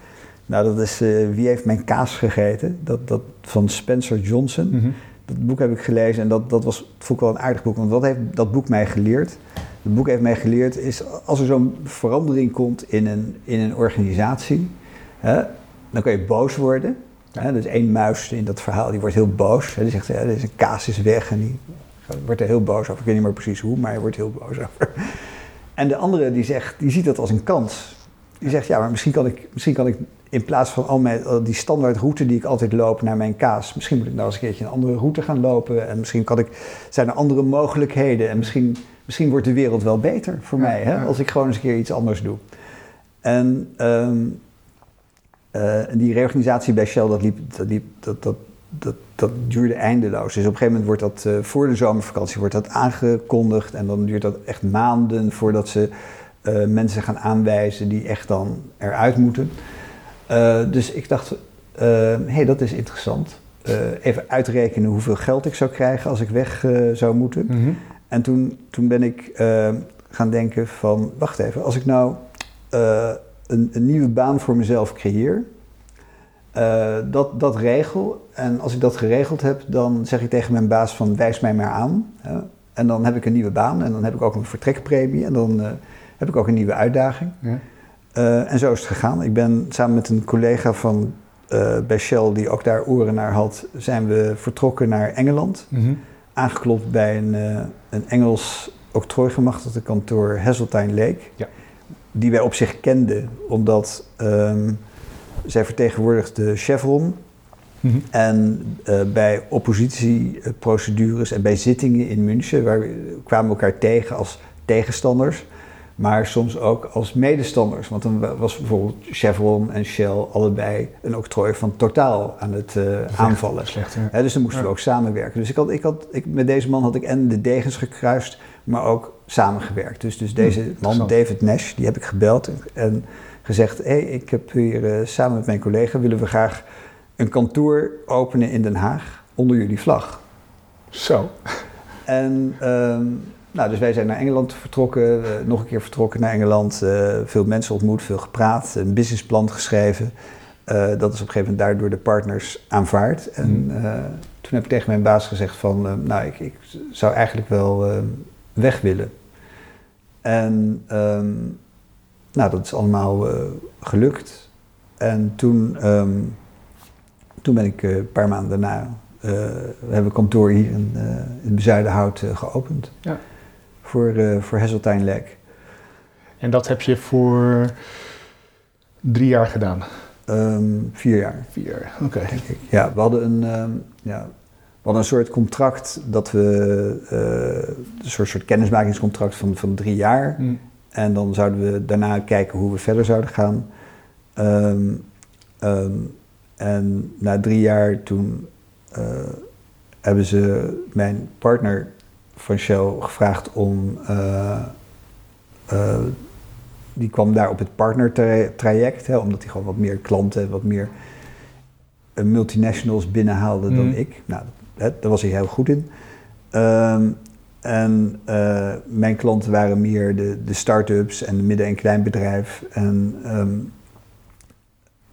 Nou, dat is uh, Wie heeft mijn kaas gegeten? Dat, dat van Spencer Johnson. Mm -hmm. Dat boek heb ik gelezen en dat, dat was, vond ik wel een aardig boek. Want wat heeft dat boek mij geleerd? Het boek heeft mij geleerd is als er zo'n verandering komt in een, in een organisatie, hè, dan kan je boos worden. Ja. dus één muis in dat verhaal, die wordt heel boos. die zegt, ja, deze kaas is weg en die wordt er heel boos over. Ik weet niet meer precies hoe, maar hij wordt heel boos over. En de andere die zegt, die ziet dat als een kans. Die zegt, ja, maar misschien kan ik, misschien kan ik in plaats van al mijn, die standaard route die ik altijd loop naar mijn kaas, misschien moet ik nou eens een keertje een andere route gaan lopen. En misschien kan ik, zijn er andere mogelijkheden. En misschien, misschien wordt de wereld wel beter voor mij, hè, als ik gewoon eens een keer iets anders doe. En um, uh, die reorganisatie bij Shell, dat, liep, dat, liep, dat, dat, dat, dat duurde eindeloos. Dus op een gegeven moment wordt dat uh, voor de zomervakantie wordt dat aangekondigd. En dan duurt dat echt maanden voordat ze uh, mensen gaan aanwijzen die echt dan eruit moeten. dus ik dacht, hé, hey, dat is interessant. even uitrekenen hoeveel geld ik zou krijgen als ik weg zou moeten. Mm -hmm. En toen, toen ben ik gaan denken van, wacht even, als ik nou een, een nieuwe baan voor mezelf creëer. Uh, dat, dat regel. En als ik dat geregeld heb, dan zeg ik tegen mijn baas van wijs mij maar aan. En dan heb ik een nieuwe baan en dan heb ik ook een vertrekpremie en dan eh, heb ik ook een nieuwe uitdaging. Ja. Eh, en zo is het gegaan. Ik ben samen met een collega van eh, bij Shell, die ook daar oren naar had, zijn we vertrokken naar Engeland. Mhm. Aangeklopt bij een, eh, een Engels octrooigemachtigde kantoor Heseltine Lake. Ja. Die wij op zich kenden, omdat ehm, zij vertegenwoordigde Chevron. Mhm. En eh, bij oppositieprocedures en bij zittingen in München waar we, kwamen we elkaar tegen als tegenstanders, maar soms ook als medestanders. Want dan wa- was bijvoorbeeld Chevron en Shell allebei een octrooi van totaal aan het eh, aanvallen. Slecht, ja. Dus dan moesten we ook samenwerken. Dus ik had, ik had, ik, met deze man had ik en de degens gekruist, maar ook samengewerkt. Dus, dus deze man. David Nash, die heb ik gebeld en gezegd... hé, hey, ik heb hier eh, samen met mijn collega... willen we graag een kantoor openen in Den Haag onder jullie vlag. Zo. En ehm, nou, dus wij zijn naar Engeland vertrokken, nog een keer vertrokken naar Engeland, eh, veel mensen ontmoet, veel gepraat, een businessplan geschreven. Eh, dat is op een gegeven moment daar door de partners aanvaard. En eh, toen heb ik tegen mijn baas gezegd van, nou, ik, ik zou eigenlijk wel eh, weg willen. En ehm, nou, dat is allemaal eh, gelukt. En toen, ehm, toen ben ik eh, een paar maanden daarna eh, we hebben kantoor hier in, eh in Bezuidenhout geopend. Ja. Voor, voor Heseltine Lek. En dat heb je voor drie jaar gedaan. Ehm, vier jaar, Vier jaar. Oké. Ja, we hadden een, ja, hadden een soort contract dat we... eh, een soort, soort kennismakingscontract van, van drie jaar. Mhm. En dan zouden we daarna kijken hoe we verder zouden gaan. Ehm, ehm, en na drie jaar toen eh, hebben ze mijn partner van Shell gevraagd om... eh, die kwam daar op het partnertraject, hè, omdat hij gewoon wat meer klanten, wat meer multinationals binnenhaalde dan Mhm. ik. Nou, hè, daar was hij heel goed in. Ehm, en eh, mijn klanten waren meer de, de start-ups en de midden- en kleinbedrijf. En ehm,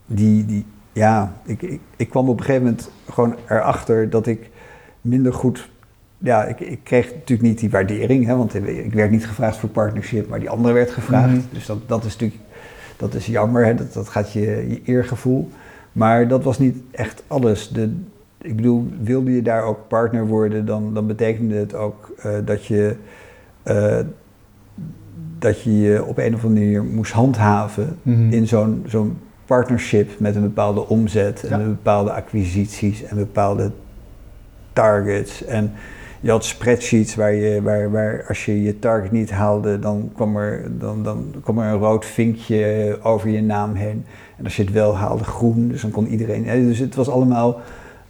die, die, ja, ik, ik, ik kwam op een gegeven moment gewoon erachter dat ik minder goed. Ja, ik, ik kreeg natuurlijk niet die waardering, hè, want ik werd niet gevraagd voor partnership, maar die andere werd gevraagd. Mhm. Dus dat, dat is natuurlijk dat is jammer, hè, dat, dat gaat je, je eergevoel. Maar dat was niet echt alles. De, ik bedoel, wilde je daar ook partner worden, dan, dan betekende het ook eh, dat je eh, dat je je op een of andere manier moest handhaven Mhm. in zo'n zo'n partnership met een bepaalde omzet en Ja. met bepaalde acquisities en bepaalde targets. En je had spreadsheets waar je, waar, waar als je je target niet haalde, dan kwam, er, dan, dan kwam er een rood vinkje over je naam heen. En als je het wel haalde, groen. Dus dan kon iedereen. Dus het was allemaal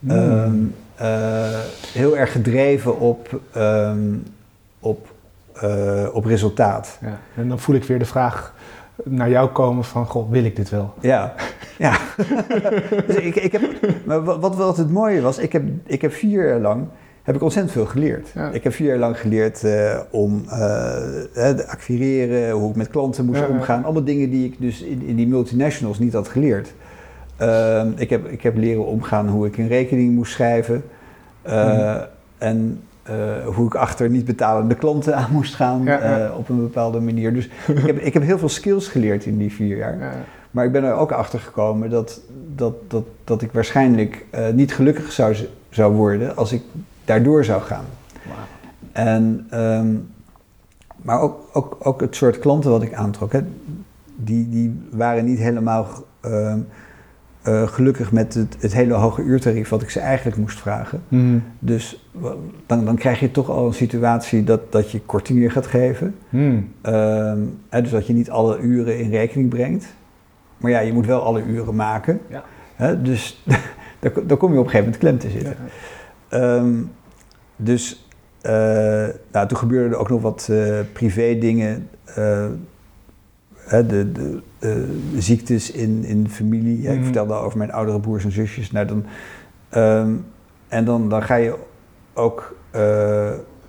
Ehm, eh, heel erg gedreven op, ehm, op, eh, op resultaat. Ja. En dan voel ik weer de vraag naar jou komen van, goh, wil ik dit wel? Ja, ja. dus ik, ik heb, maar wat, wat het mooie was, ik heb, ik heb vier jaar lang heb ik ontzettend veel geleerd. Ja. Ik heb vier jaar lang geleerd eh, om de acquireren, hoe ik met klanten moest Ja, ja. omgaan. Allemaal dingen die ik dus in, in die multinationals niet had geleerd. Ehm, ik, heb, ik heb leren omgaan hoe ik een rekening moest schrijven. eh. En eh, hoe ik achter niet betalende klanten aan moest gaan Ja, eh, op een bepaalde manier. Dus ik heb, ik heb heel veel skills geleerd in die vier jaar. Ja. Maar ik ben er ook achter gekomen dat, dat, dat, dat ik waarschijnlijk niet gelukkig zou, zou worden als ik daardoor zou gaan. En, ehm, maar ook, ook, ook het soort klanten wat ik aantrok, hè, die, die waren niet helemaal ehm, eh, gelukkig met het, het hele hoge uurtarief wat ik ze eigenlijk moest vragen. Mhm. Dus dan, dan krijg je toch al een situatie dat, dat je kortingen gaat geven. Mhm. Ehm, hè, dus dat je niet alle uren in rekening brengt. Maar ja, je moet wel alle uren maken. Ja. Hè, dus daar, daar kom je op een gegeven moment klem te Ja. zitten. Ehm, dus eh, nou, toen gebeurden er ook nog wat eh, privé dingen. Hè, de, de, ziektes in, in familie. Ik Mhm. vertelde al over mijn oudere broers en zusjes. Nou, dan, ehm, en dan, dan ga je ook... eh,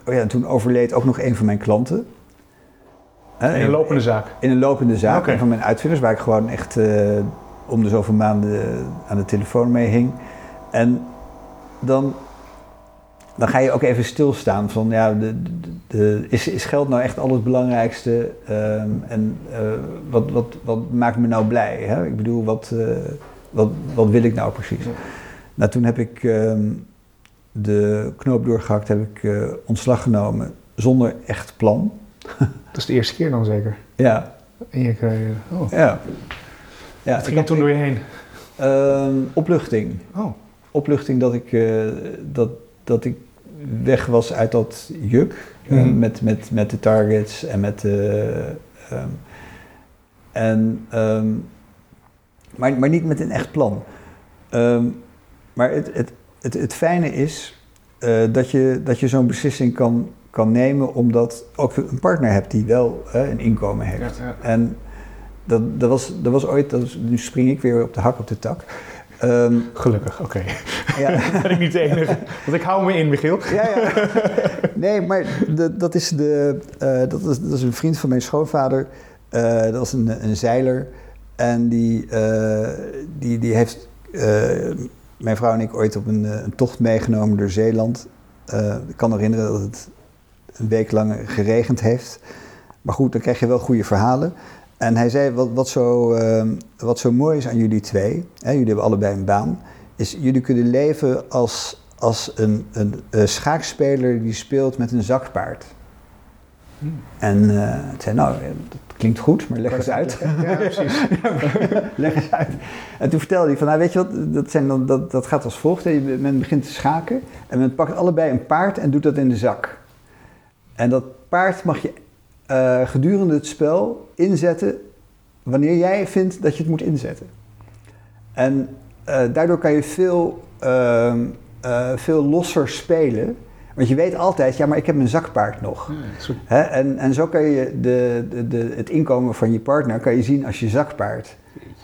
oh ja, en toen overleed ook nog een van mijn klanten. Hè, In een lopende zaak. in een lopende zaak. Een van mijn uitvinders, waar ik gewoon echt eh, om de zoveel maanden aan de telefoon mee hing. En dan, dan ga je ook even stilstaan van, ja, de, de, de- is, is geld nou echt alles het belangrijkste? Ehm, en eh, wat, wat, wat maakt me nou blij? Hè? Ik bedoel, wat, eh, wat, wat wil ik nou precies? Nou, toen heb ik ehm, de knoop doorgehakt, heb ik eh, ontslag genomen zonder echt plan. Dat is de eerste keer dan zeker. Ja, In je carrière. Oh. ja. ja Wat ging er toen door je heen? Ehm, opluchting. Oh. Opluchting dat ik, dat, dat ik weg was uit dat juk. eh, Mhm. met, met, met de targets en met de... ehm, en, ehm, maar, maar niet met een echt plan. Ehm, maar het, het, het, het fijne is eh, dat je, dat je zo'n beslissing kan, kan nemen... omdat ook een partner hebt die wel een inkomen heeft. Ja, ja. En dat, dat, was, dat was ooit, dat was- nu spring ik weer op de hak op de tak. Ehm, Gelukkig, oké. ja, ben ik niet de enige. Want ik hou me in, Michiel. ja, ja. Nee, maar de, dat, is de, eh, dat, is, dat is een vriend van mijn schoonvader. Eh, dat was een, een zeiler. En die, eh, die, die heeft mijn vrouw en ik ooit op een, een tocht meegenomen door Zeeland. Ik kan me herinneren dat het een week lang geregend heeft. Maar goed, dan krijg je wel goede verhalen. En hij zei, wat, wat, zo, eh, wat zo mooi is aan jullie twee, hè, jullie hebben allebei een baan, is jullie kunnen leven als, als een, een, schaakspeler die speelt met een zakpaard. Hmm. En het zei, nou, dat klinkt goed, maar leg eens uit. Ja, precies. leg eens uit. En toen vertelde hij van, nou weet je wat, dat, zijn dan, dat, dat gaat als volgt. hè. Je- Men begint te schaken en men pakt allebei een paard en doet dat in de zak. En dat paard mag je eh, gedurende het spel inzetten wanneer jij vindt dat je het moet inzetten. En eh, daardoor kan je veel, ehm, eh, veel losser spelen. Want je weet altijd, ja, maar ik heb mijn zakpaard nog. En, en zo kan je de, de, de, het inkomen van je partner kan je zien als je zakpaard.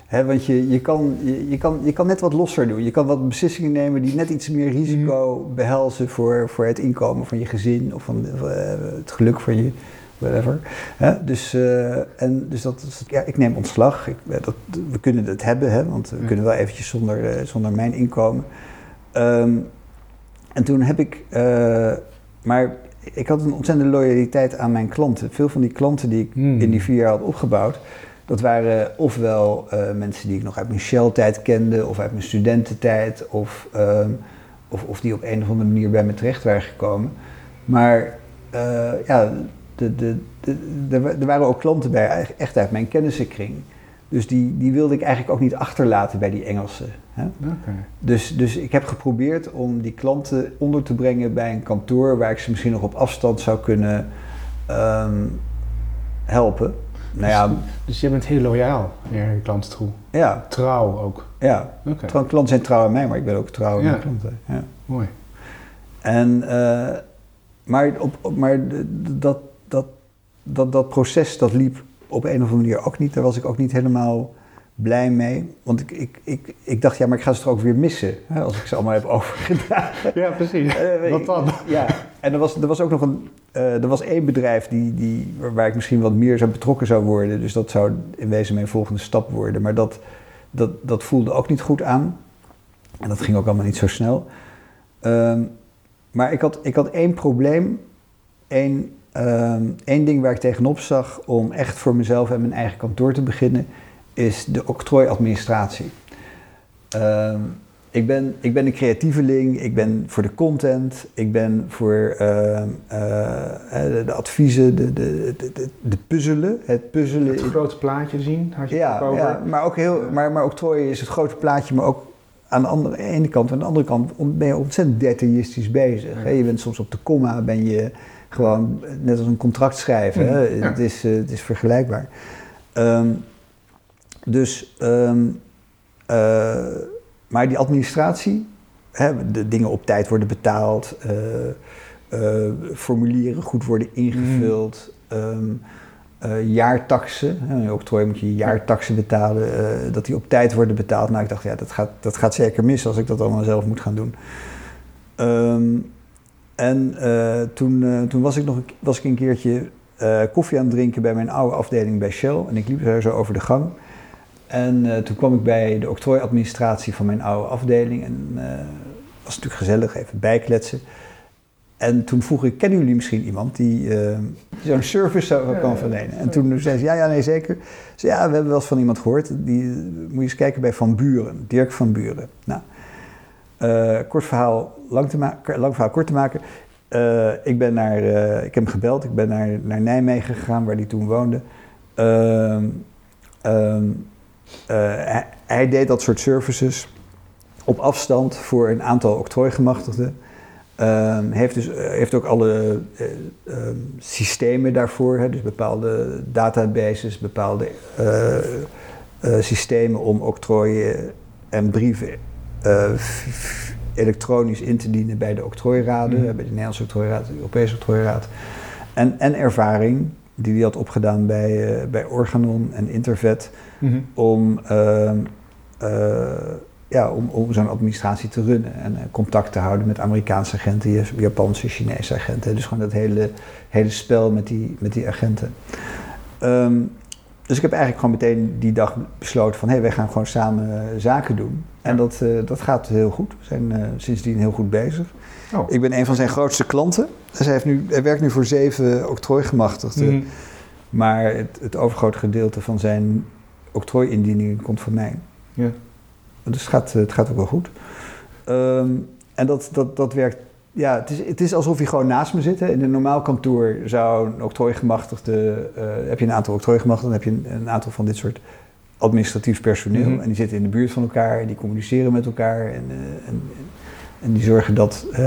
Hè, want je, je, kan, je, je, kan, je kan net wat losser doen. Je kan wat beslissingen nemen die net iets meer risico behelzen voor, voor het inkomen van je gezin of van het geluk van je, whatever. Hè? Dus, eh, en, dus dat ja, ik neem ontslag. Ik, eh, dat, we kunnen het hebben, hè? want we kunnen wel eventjes zonder, eh, zonder mijn inkomen. Ehm, en toen heb ik, maar ik had een ontzettende loyaliteit aan mijn klanten. Veel van die klanten die ik Hmm. in die vier jaar had opgebouwd, dat waren ofwel mensen die ik nog uit mijn Shell-tijd kende, of uit mijn studententijd, of, ehm, of, of die op een of andere manier bij me terecht waren gekomen. Maar ja, de, de, de, de- er waren ook klanten bij, echt uit mijn kennissenkring. Dus die, die wilde ik eigenlijk ook niet achterlaten bij die Engelsen. Hè? Oké. Dus, dus ik heb geprobeerd om die klanten onder te brengen bij een kantoor waar ik ze misschien nog op afstand zou kunnen ehm, helpen. Nou ja, Dus je bent heel loyaal naar je klanten toe. ja, Trouw ook. ja. Oké, Trouw- Klanten zijn trouw aan mij, maar ik ben ook trouw aan Ja. mijn klanten. Ja. mooi. En, eh, maar op, op- maar dat, dat, dat, dat proces dat liep op een of andere manier ook niet. Daar was ik ook niet helemaal blij mee. Want ik, ik, ik, ik dacht, ja, maar ik ga ze toch ook weer missen. Hè, als ik ze allemaal heb overgedragen. Ja, precies. Eh, Wat dan? Ja, en er was, er was ook nog een. eh, er was één bedrijf die, die, waar ik misschien wat meer zou betrokken zou worden. Dus dat zou in wezen mijn volgende stap worden. Maar dat, dat, dat voelde ook niet goed aan. En dat ging ook allemaal niet zo snel. Ehm, maar ik had, ik had één probleem. Één, ehm, één ding waar ik tegenop zag om echt voor mezelf en mijn eigen kantoor te beginnen. Is de octrooiadministratie. Ehm, ik ben, ik ben een creatieveling, ik ben voor de content, ik ben voor ehm, eh, eh, de adviezen, de, de, de, puzzelen. Het puzzelen. Het grote plaatje zien, had je het ja, ook over. ja, maar ook heel, maar, maar octrooi is het grote plaatje, maar ook aan de andere ene kant. Aan de andere kant ben je ontzettend detailistisch bezig. Ja. Je bent soms op de komma, ben je gewoon net als een contract schrijven. Hè? Mm, ja. Het, is, eh, het is vergelijkbaar. Ehm, dus, ehm, eh, maar die administratie, hè, de dingen op tijd worden betaald, eh, formulieren goed worden ingevuld, ehm, eh, jaartaxen, hè, in octrooi moet je jaartaxen betalen, dat die op tijd worden betaald. Nou, ik dacht, ja, dat gaat, dat gaat zeker mis als ik dat allemaal zelf moet gaan doen. Ehm, en eh, toen, eh, toen was ik nog een, was ik een keertje eh, koffie aan het drinken bij mijn oude afdeling bij Shell. En ik liep daar zo over de gang. En toen kwam ik bij de octrooiadministratie van mijn oude afdeling. En was natuurlijk gezellig, even bijkletsen. en toen vroeg ik, kennen jullie misschien iemand die zo'n service zou, kan verlenen? En toen zei ze, ja, ja, nee, zeker. Ze ja, we hebben wel eens van iemand gehoord. Die, moet je eens kijken bij Van Buren, Dirk van Buren. Nou, uh, kort verhaal, lang, te maken, lang verhaal kort te maken. Uh, ik, ben naar, ik heb hem gebeld, ik ben naar, naar Nijmegen gegaan, waar hij toen woonde. Ehm, ehm, hij, hij deed dat soort services op afstand voor een aantal octrooigemachtigden. Um, heeft, dus, heeft ook alle systemen daarvoor, hè, dus bepaalde databases, bepaalde systemen om octrooien en brieven elektronisch in te dienen bij de octrooiraden, mm. bij de Nederlandse octrooiraad, de Europese octrooiraad. En, en ervaring die hij had opgedaan bij, bij Organon en Intervet mm -hmm. om ja, om, om zo'n administratie te runnen en contact te houden met Amerikaanse agenten, Japanse, Chinese agenten. Dus gewoon dat hele, hele spel met die, met die agenten. Um, dus ik heb eigenlijk gewoon meteen die dag besloten van hé, hey, wij gaan gewoon samen zaken doen. En dat, uh, dat gaat heel goed. We zijn sindsdien heel goed bezig. Oh. Ik ben een van zijn grootste klanten. Dus hij, heeft nu, hij werkt nu voor zeven octrooigemachtigden. Mm. Maar het, het overgrote gedeelte van zijn octrooi-indieningen komt van mij. Ja. Dus het gaat, het gaat ook wel goed. Um, en dat, dat, dat werkt. Ja, het is, het is alsof je gewoon naast me zit. Hè. In een normaal kantoor zou een octrooigemachtigde. Uh, heb je een aantal octrooigemachtigden, dan heb je een, een, aantal van dit soort administratief personeel. Mm -hmm. En die zitten in de buurt van elkaar en die communiceren met elkaar. En, uh, en, en, die zorgen dat uh,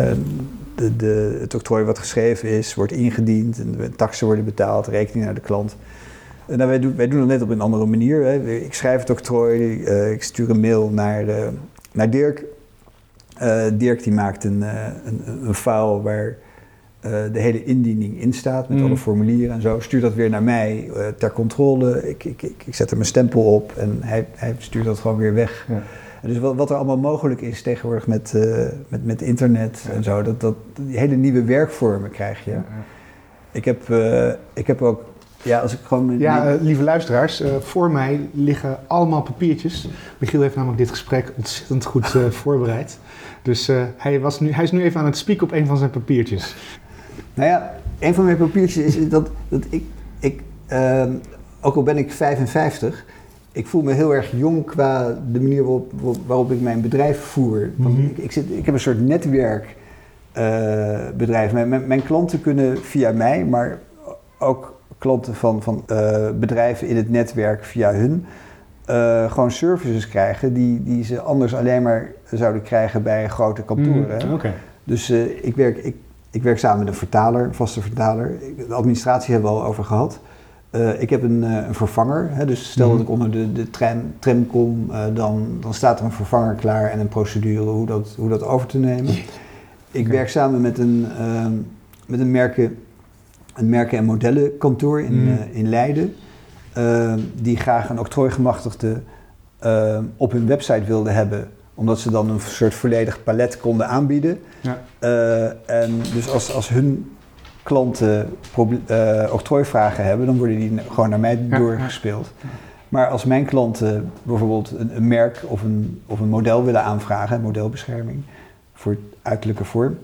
de, de, het octrooi wat geschreven is, wordt ingediend. En de taxen worden betaald, rekening naar de klant. Nou, wij, doen, wij doen het net op een andere manier. Hè. Ik schrijf het octrooi, uh, ik stuur een mail naar, naar Dirk. Dirk die maakt een, een, een file waar de hele indiening in staat met mm. alle formulieren en zo. Stuurt dat weer naar mij ter controle. Ik, ik, ik, ik, zet er mijn stempel op en hij, hij stuurt dat gewoon weer weg. Ja. Dus wat, wat, er allemaal mogelijk is tegenwoordig met, met, met internet ja. en zo, dat, dat, die hele nieuwe werkvormen krijg je. Ja, ik, heb, ik heb ook ja, als ik gewoon... Ja, uh, lieve luisteraars, uh, voor mij liggen allemaal papiertjes. Michiel heeft namelijk dit gesprek ontzettend goed uh, voorbereid. Dus hij, was nu, hij is nu even aan het spieken op een van zijn papiertjes. Nou ja, een van mijn papiertjes is dat, dat ik, ik ehm, ook al ben ik 55, ik voel me heel erg jong qua de manier waarop, waarop ik mijn bedrijf voer. Mm -hmm. ik, ik, zit, ik heb een soort netwerkbedrijf. Mijn, mijn, mijn klanten kunnen via mij, maar ook klanten van, van uh, bedrijven in het netwerk via hun uh, gewoon services krijgen die, die ze anders alleen maar zouden krijgen bij grote kantoren. Mm, okay. Dus ik, werk, ik, ik werk samen met een vertaler, een vaste vertaler. De administratie hebben we al over gehad. ik heb een, een vervanger, hè, dus stel mm. dat ik onder de, de tram, tram kom, dan, dan staat er een vervanger klaar en een procedure hoe dat, hoe dat over te nemen. Ik werk samen met een, met een merken een merken- en modellenkantoor in, mm. uh, in Leiden. Uh, die graag een octrooigemachtigde uh, op hun website wilden hebben. Omdat ze dan een soort volledig palet konden aanbieden. Ja. en dus als, als hun klanten octrooivragen hebben, dan worden die gewoon naar mij ja, doorgespeeld. Ja. Maar als mijn klanten bijvoorbeeld een, een, merk of een, of een model willen aanvragen, modelbescherming, voor uiterlijke vorm,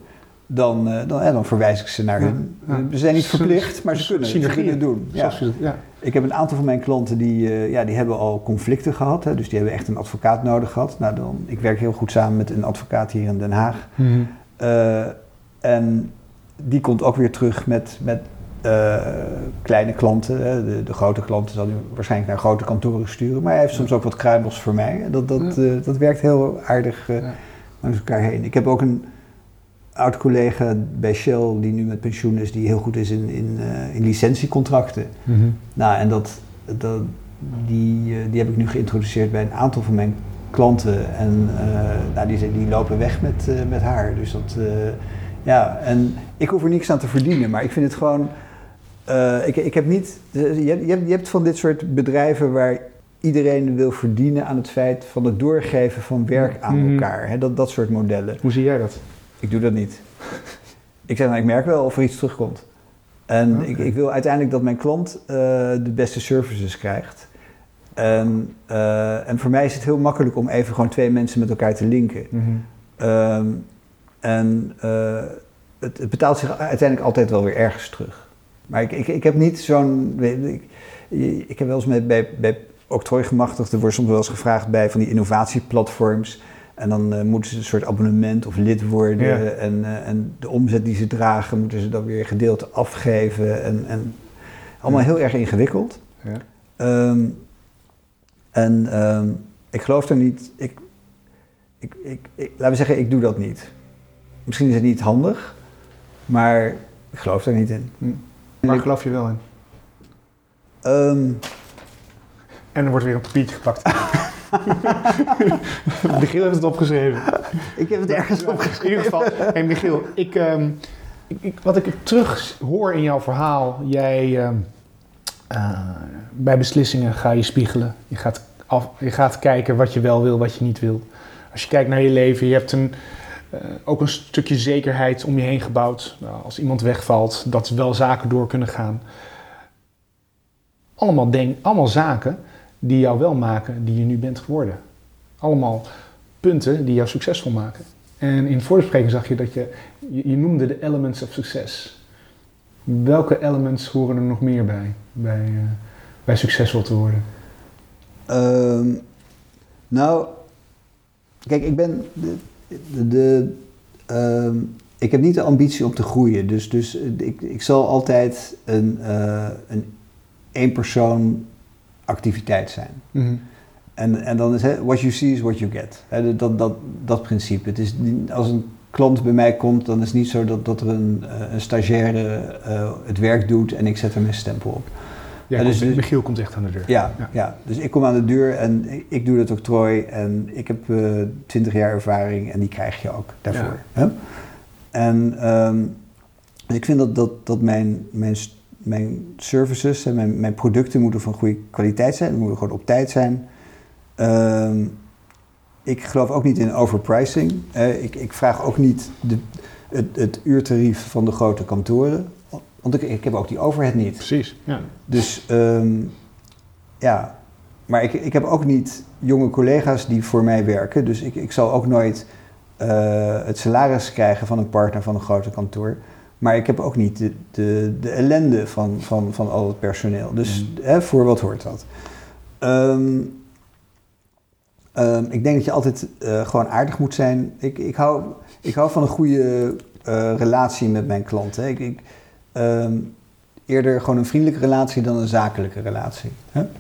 dan, uh, dan, eh, dan verwijs ik ze naar hun. Ze zijn niet verplicht, maar ze kunnen, ze kunnen het doen. Ja. ja. Ik heb een aantal van mijn klanten die, uh, ja, die hebben al conflicten gehad. Hè, dus die hebben echt een advocaat nodig gehad. Nou, dan, ik werk heel goed samen met een advocaat hier in Den Haag. Mm -hmm. uh, en die komt ook weer terug met, met kleine klanten. Hè. De, de, grote klanten zal hij waarschijnlijk naar grote kantoren sturen. Maar hij heeft soms ook wat kruimels voor mij. Dat, dat, dat werkt heel aardig langs elkaar heen. Ik heb ook een oud-collega bij Shell die nu met pensioen is, die heel goed is in, in, uh, in licentiecontracten. Mm -hmm. Nou, en dat, dat, die, uh, die heb ik nu geïntroduceerd bij een aantal van mijn klanten. En uh, nou, die, die lopen weg met, met haar. Dus dat, ja, en ik hoef er niks aan te verdienen, maar ik vind het gewoon. ik, ik heb niet. Je hebt, je hebt van dit soort bedrijven waar iedereen wil verdienen aan het feit van het doorgeven van werk aan mm -hmm. elkaar. Dat, dat soort modellen. Hoe zie jij dat? Ik doe dat niet. ik zeg, nou, ik merk wel of er iets terugkomt. En okay. ik, ik, wil uiteindelijk dat mijn klant uh, de beste services krijgt. En, uh, en voor mij is het heel makkelijk om even gewoon twee mensen met elkaar te linken. Mm -hmm. um, en uh, het, het betaalt zich uiteindelijk altijd wel weer ergens terug. Maar ik, ik, ik heb niet zo'n. Ik, ik heb wel eens met, bij, bij octrooigemachtigden wordt soms wel eens gevraagd bij van die innovatieplatforms. En dan uh, moeten ze een soort abonnement of lid worden. Ja. En, uh, en de omzet die ze dragen, moeten ze dan weer gedeelte afgeven. En, en allemaal Ja. heel erg ingewikkeld. Ja. Ehm, en ehm, ik geloof er niet. Ik, ik, ik, ik- laten we zeggen, ik doe dat niet. Misschien is het niet handig, maar ik geloof er niet in. Waar geloof je wel in? Ehm, En er wordt weer een papiertje gepakt. Michiel heeft het opgeschreven. ik heb het ergens opgeschreven. In ieder geval, hey Michiel, ik, ehm, ik, ik- wat ik terug hoor in jouw verhaal, jij ehm, eh, bij beslissingen ga je spiegelen. Je gaat, af, je gaat kijken wat je wel wil, wat je niet wil. Als je kijkt naar je leven, je hebt een, eh, ook een stukje zekerheid om je heen gebouwd. Nou, als iemand wegvalt, dat wel zaken door kunnen gaan. Allemaal, denk, allemaal zaken die jou wel maken die je nu bent geworden. Allemaal punten die jou succesvol maken. En in de voorbespreking zag je dat je, je, noemde de elements of success. Welke elements horen er nog meer bij, bij, eh, bij succesvol te worden? Ehm, nou, kijk, ik ben. De, de, ehm, ik heb niet de ambitie om te groeien. Dus, dus ik, ik zal altijd een, eh een één persoon activiteit zijn. En, en dan is hè, what you see is what you get. Dat, dat, dat principe. Het is, als een klant bij mij komt, dan is het niet zo dat, dat er een, eh, een stagiaire eh, het werk doet en ik zet er mijn stempel op. Ja, dus- komt- dus- Michiel komt echt aan de deur. Ja, Ja. ja. dus ik kom aan de deur en ik, doe dat octrooi en ik heb twintig jaar ervaring en die krijg je ook daarvoor. Hè? En ehm, ik vind dat, dat, dat mijn, mijn, mijn services en mijn, mijn producten moeten van goede kwaliteit zijn, moeten gewoon op tijd zijn. Ehm, ik geloof ook niet in overpricing. Eh, ik, ik vraag ook niet de, het, het uurtarief van de grote kantoren, want ik, ik heb ook die overhead niet. Precies. Ja. Dus ehm, ja, maar ik, ik heb ook niet jonge collega's die voor mij werken. Dus ik, ik zal ook nooit eh, het salaris krijgen van een partner van een grote kantoor. Maar ik heb ook niet de, de, de ellende van, van, van al het personeel. Dus Mm. hè, voor wat hoort dat? Ehm, ehm, ik denk dat je altijd eh, gewoon aardig moet zijn. Ik, ik, hou, ik hou van een goede eh, relatie met mijn klanten. Ik, ik, ehm, eerder gewoon een vriendelijke relatie dan een zakelijke relatie. Hè?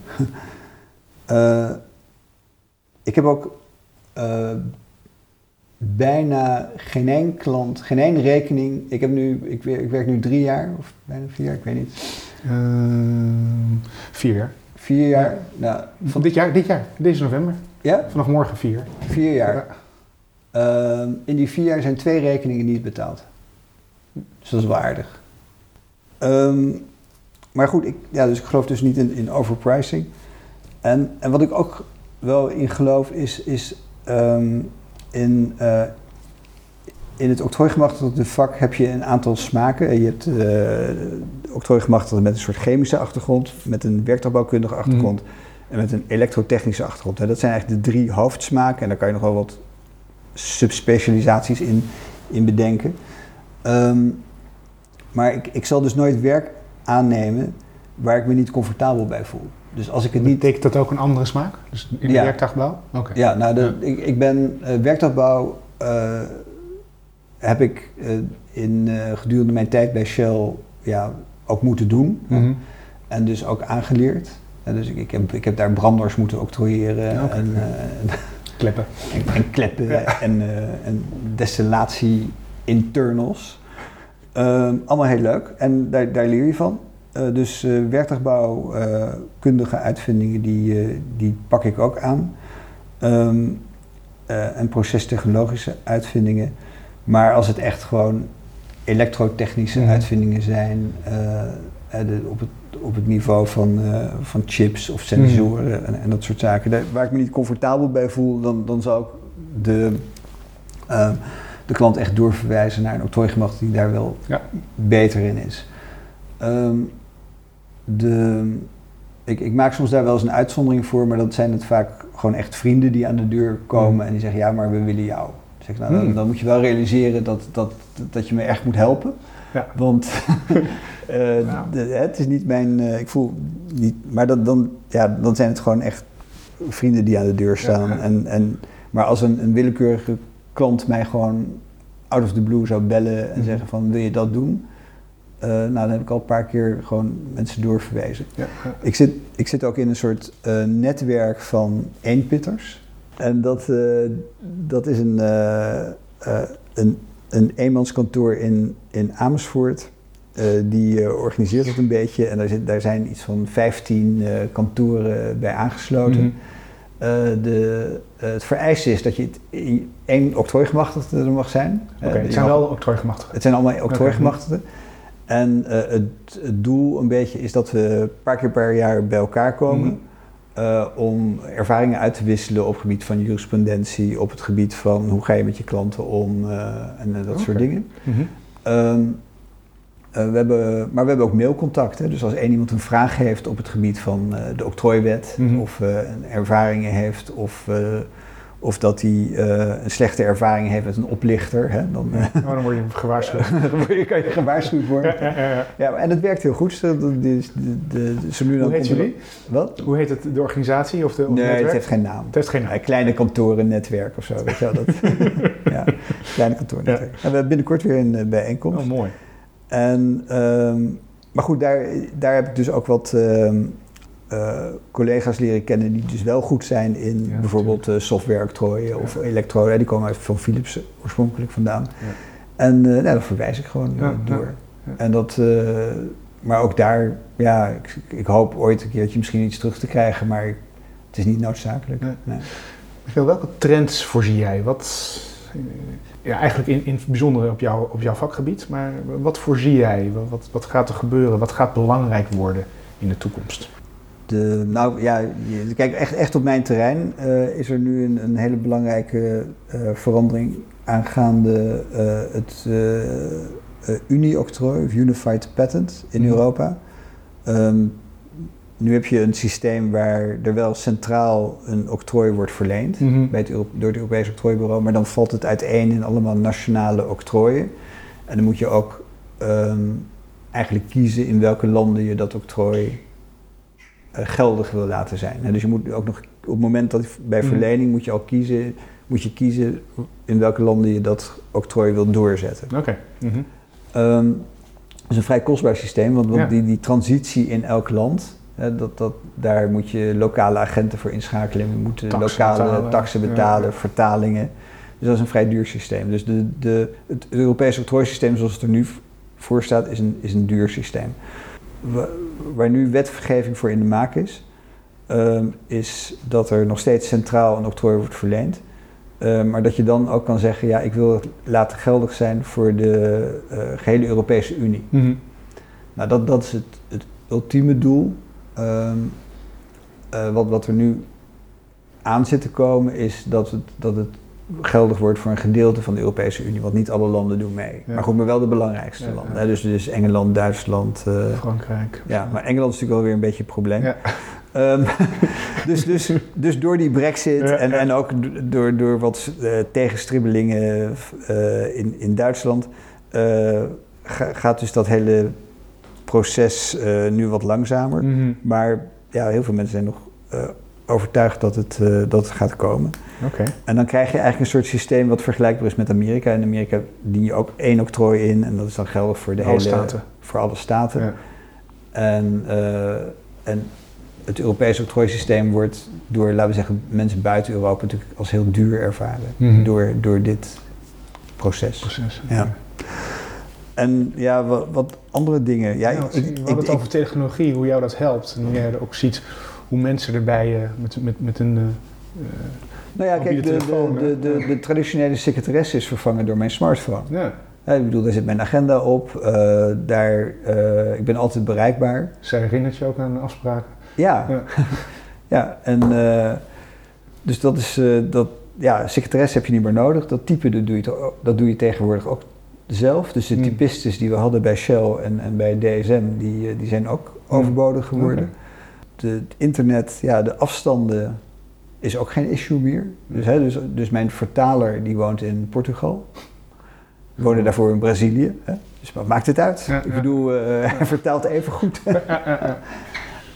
Eh, ik heb ook bijna geen één klant, geen één rekening. Ik, heb nu, ik, ik werk nu drie jaar, of bijna vier jaar, ik weet niet. Ehm, vier jaar. Vier jaar? Nou, Van dit jaar, dit jaar, deze november. ja, Vanaf morgen vier. vier jaar. Ja. Ehm, in die vier jaar zijn twee rekeningen niet betaald. Dus dat is wel aardig. Ehm, maar goed, ik, ja, dus ik geloof dus niet in, in overpricing. En, en wat ik ook wel in geloof is, is ehm, in, eh, in het octrooigemachtigde vak heb je een aantal smaken. Je hebt uh, met een soort chemische achtergrond, met een werktuigbouwkundige achtergrond en met een elektrotechnische achtergrond. Hè. Dat zijn eigenlijk de drie hoofdsmaken en daar kan je nog wel wat subspecialisaties in, in bedenken. Ehm, maar ik, ik zal dus nooit werk aannemen waar ik me niet comfortabel bij voel. Dus als ik het niet... Betekent dat ook een andere smaak? Dus in de Ja. werktuigbouw? Ja, nou, de, Ja. Ik, ik ben werktuigbouw eh, heb ik eh, in gedurende mijn tijd bij Shell ja, ook moeten doen. Mhm. En dus ook aangeleerd. En dus ik, ik, heb, ik heb daar branders moeten octrooieren Ja, en, Kleppen. en, en kleppen en, en destillatie internals. Ehm, allemaal heel leuk en daar, daar leer je van. Eh, dus eh werktuigbouwkundige uitvindingen, die, eh, die pak ik ook aan. Ehm, eh, en procestechnologische uitvindingen. Maar als het echt gewoon elektrotechnische Mhm. uitvindingen zijn, de- op, het, op het niveau van, van chips of sensoren en, en dat soort zaken, daar, waar ik me niet comfortabel bij voel, dan, dan zou ik de, eh, de klant echt doorverwijzen naar een octrooigemacht die daar wel Ja. beter in is. Ehm, de, ik, ik maak soms daar wel eens een uitzondering voor, maar dat zijn het vaak gewoon echt vrienden die aan de deur komen Mhm. en die zeggen, ja, maar we willen jou. Dan zeg nou, dan, Hmm. dan moet je wel realiseren dat, dat, dat je me echt moet helpen. Ja. Want eh, Ja. de- het is niet mijn. eh, ik voel niet. Maar dat, dan, ja, dan zijn het gewoon echt vrienden die aan de deur staan. Ja. En, en, maar als een, een willekeurige klant mij gewoon out of the blue zou bellen en Mhm. zeggen van wil je dat doen? Eh, nou, dan heb ik al een paar keer gewoon mensen doorverwezen. Ja, ja. Ik zit, ik zit ook in een soort eh, netwerk van eenpitters. En dat, eh, dat is een, een, een eenmanskantoor in, in Amersfoort. Die organiseert het een beetje. En daar, zit, daar zijn iets van 15 eh, kantoren bij aangesloten. Mhm. De, het vereiste is dat je het in één octrooigemachtigde er mag zijn. Oké, het zijn mag- wel octrooigemachtigden. het zijn allemaal octrooigemachtigden. En eh, het, het doel een beetje is dat we een paar keer per jaar bij elkaar komen. Mhm. eh, om ervaringen uit te wisselen op het gebied van jurisprudentie, op het gebied van hoe ga je met je klanten om eh, en dat soort dingen. Mhm. Ehm, eh, we hebben, maar we hebben ook mailcontact. Hè? Dus als één iemand een vraag heeft op het gebied van de octrooiwet, Mhm. of ervaringen heeft, of, of dat hij eh, een slechte ervaring heeft met een oplichter, hè? dan eh, Oh, dan word je gewaarschuwd. dan word je- kan je gewaarschuwd worden. Ja, ja, ja, ja. Ja, en het werkt heel goed. De, de, de, Hoe heet jullie? Wat? Hoe heet het, de organisatie of de of Nee, het heeft geen naam. Het heeft geen naam. Ja, kleine kantoren, netwerk of zo, weet je wel. Dat, ja, kleine kantoren, netwerk. En we hebben binnenkort weer een eh, bijeenkomst. Oh, mooi. En, ehm, maar goed, daar, daar heb ik dus ook wat ehm, eh, collega's leren kennen die dus wel goed zijn in Ja, bijvoorbeeld eh software-octrooien of Ja. elektroden. Die komen uit van Philips oorspronkelijk vandaan. En nou, dat verwijs ik gewoon door. En dat, maar ook daar, ja, ik, ik hoop ooit een keertje misschien iets terug te krijgen, maar het is niet noodzakelijk. Nee. Welke trends voorzie jij? Wat, ja, eigenlijk in, in het bijzonder op, jou, op jouw vakgebied, maar wat voorzie jij? Wat, wat gaat er gebeuren? Wat gaat belangrijk worden in de toekomst? De, nou ja, je- kijk, echt, echt op mijn terrein eh, is er nu een, een hele belangrijke eh, verandering aangaande eh, het Uni-octrooi, of Unified Patent in Mhm. Europa. Ehm, nu heb je een systeem waar er wel centraal een octrooi wordt verleend. bij het, Euro- door het Europese octrooibureau, maar dan valt het uiteen in allemaal nationale octrooien. En dan moet je ook ehm, eigenlijk kiezen in welke landen je dat octrooi geldig wil laten zijn. En dus je moet ook nog op het moment dat bij Mhm. verlening moet je ook kiezen, moet je kiezen in welke landen je dat octrooi wil doorzetten. Oké. Mhm. Ehm, dat is een vrij kostbaar systeem, want, want Ja. die, die transitie in elk land, hè, dat, dat, daar moet je lokale agenten voor inschakelen. Je moet Taxen lokale betalen. taxen betalen, ja. vertalingen. Dus dat is een vrij duur systeem. Dus de, de, het Europese octrooisysteem zoals het er nu voor staat, is een, is een duur systeem. Waar nu wetgeving voor in de maak is, ehm, is dat er nog steeds centraal een octrooi wordt verleend. Eh, maar dat je dan ook kan zeggen, ja, ik wil het laten geldig zijn voor de eh, gehele Europese Unie. Mhm. Nou, dat, dat is het, het ultieme doel. Ehm, eh, wat, wat er nu aan zit te komen, is dat het, dat het geldig wordt voor een gedeelte van de Europese Unie. Want niet alle landen doen mee. Ja. Maar goed, maar wel de belangrijkste Ja, landen. Hè? Dus, dus Engeland, Duitsland. eh, Frankrijk. ja, maar Engeland is natuurlijk wel weer een beetje een probleem. Ja. Ehm, dus, dus, dus door die brexit en, en ook do- door, door wat eh, tegenstribbelingen eh, in, in Duitsland... ga- gaat dus dat hele proces nu wat langzamer. Mhm. Maar ja, heel veel mensen zijn nog overtuigd dat het, eh, dat het gaat komen. Oké. En dan krijg je eigenlijk een soort systeem wat vergelijkbaar is met Amerika. In Amerika dien je ook één octrooi in en dat is dan geldig voor de Alle hele... staten. Voor alle staten. Ja. En, eh, en het Europese octrooisysteem wordt door, laten we zeggen, mensen buiten Europa natuurlijk als heel duur ervaren. Mhm. Door, door dit proces. Proces. Ja. En ja, wat, wat andere dingen. Ja, Ja, ik, we ik, hadden het ik- over technologie, hoe jou dat helpt. En hoe jij ook ziet hoe mensen erbij eh, met, met, met een... eh, eh, nou ja, kijk, de, de, telefoon, de, hè? de, de traditionele secretaresse is vervangen door mijn smartphone. ja, Ja, ik bedoel, daar zit mijn agenda op. daar, ik ben altijd bereikbaar. zij herinnert je ook aan afspraken. Ja, Ja. ja. en dus dat is, dat, ja, secretaresse heb je niet meer nodig. Dat type, dat doe je, dat doe je tegenwoordig ook zelf. Dus de Hmm. typistes die we hadden bij Shell en, en bij DSM, die, die zijn ook Hmm. overbodig geworden. De, het internet, ja, de afstanden is ook geen issue meer. Dus, hè, dus, dus mijn vertaler die woont in Portugal. Ik woonde daarvoor in Brazilië. Hè? Dus wat maakt het uit? Ja, ik bedoel, eh, hij vertaalt even goed.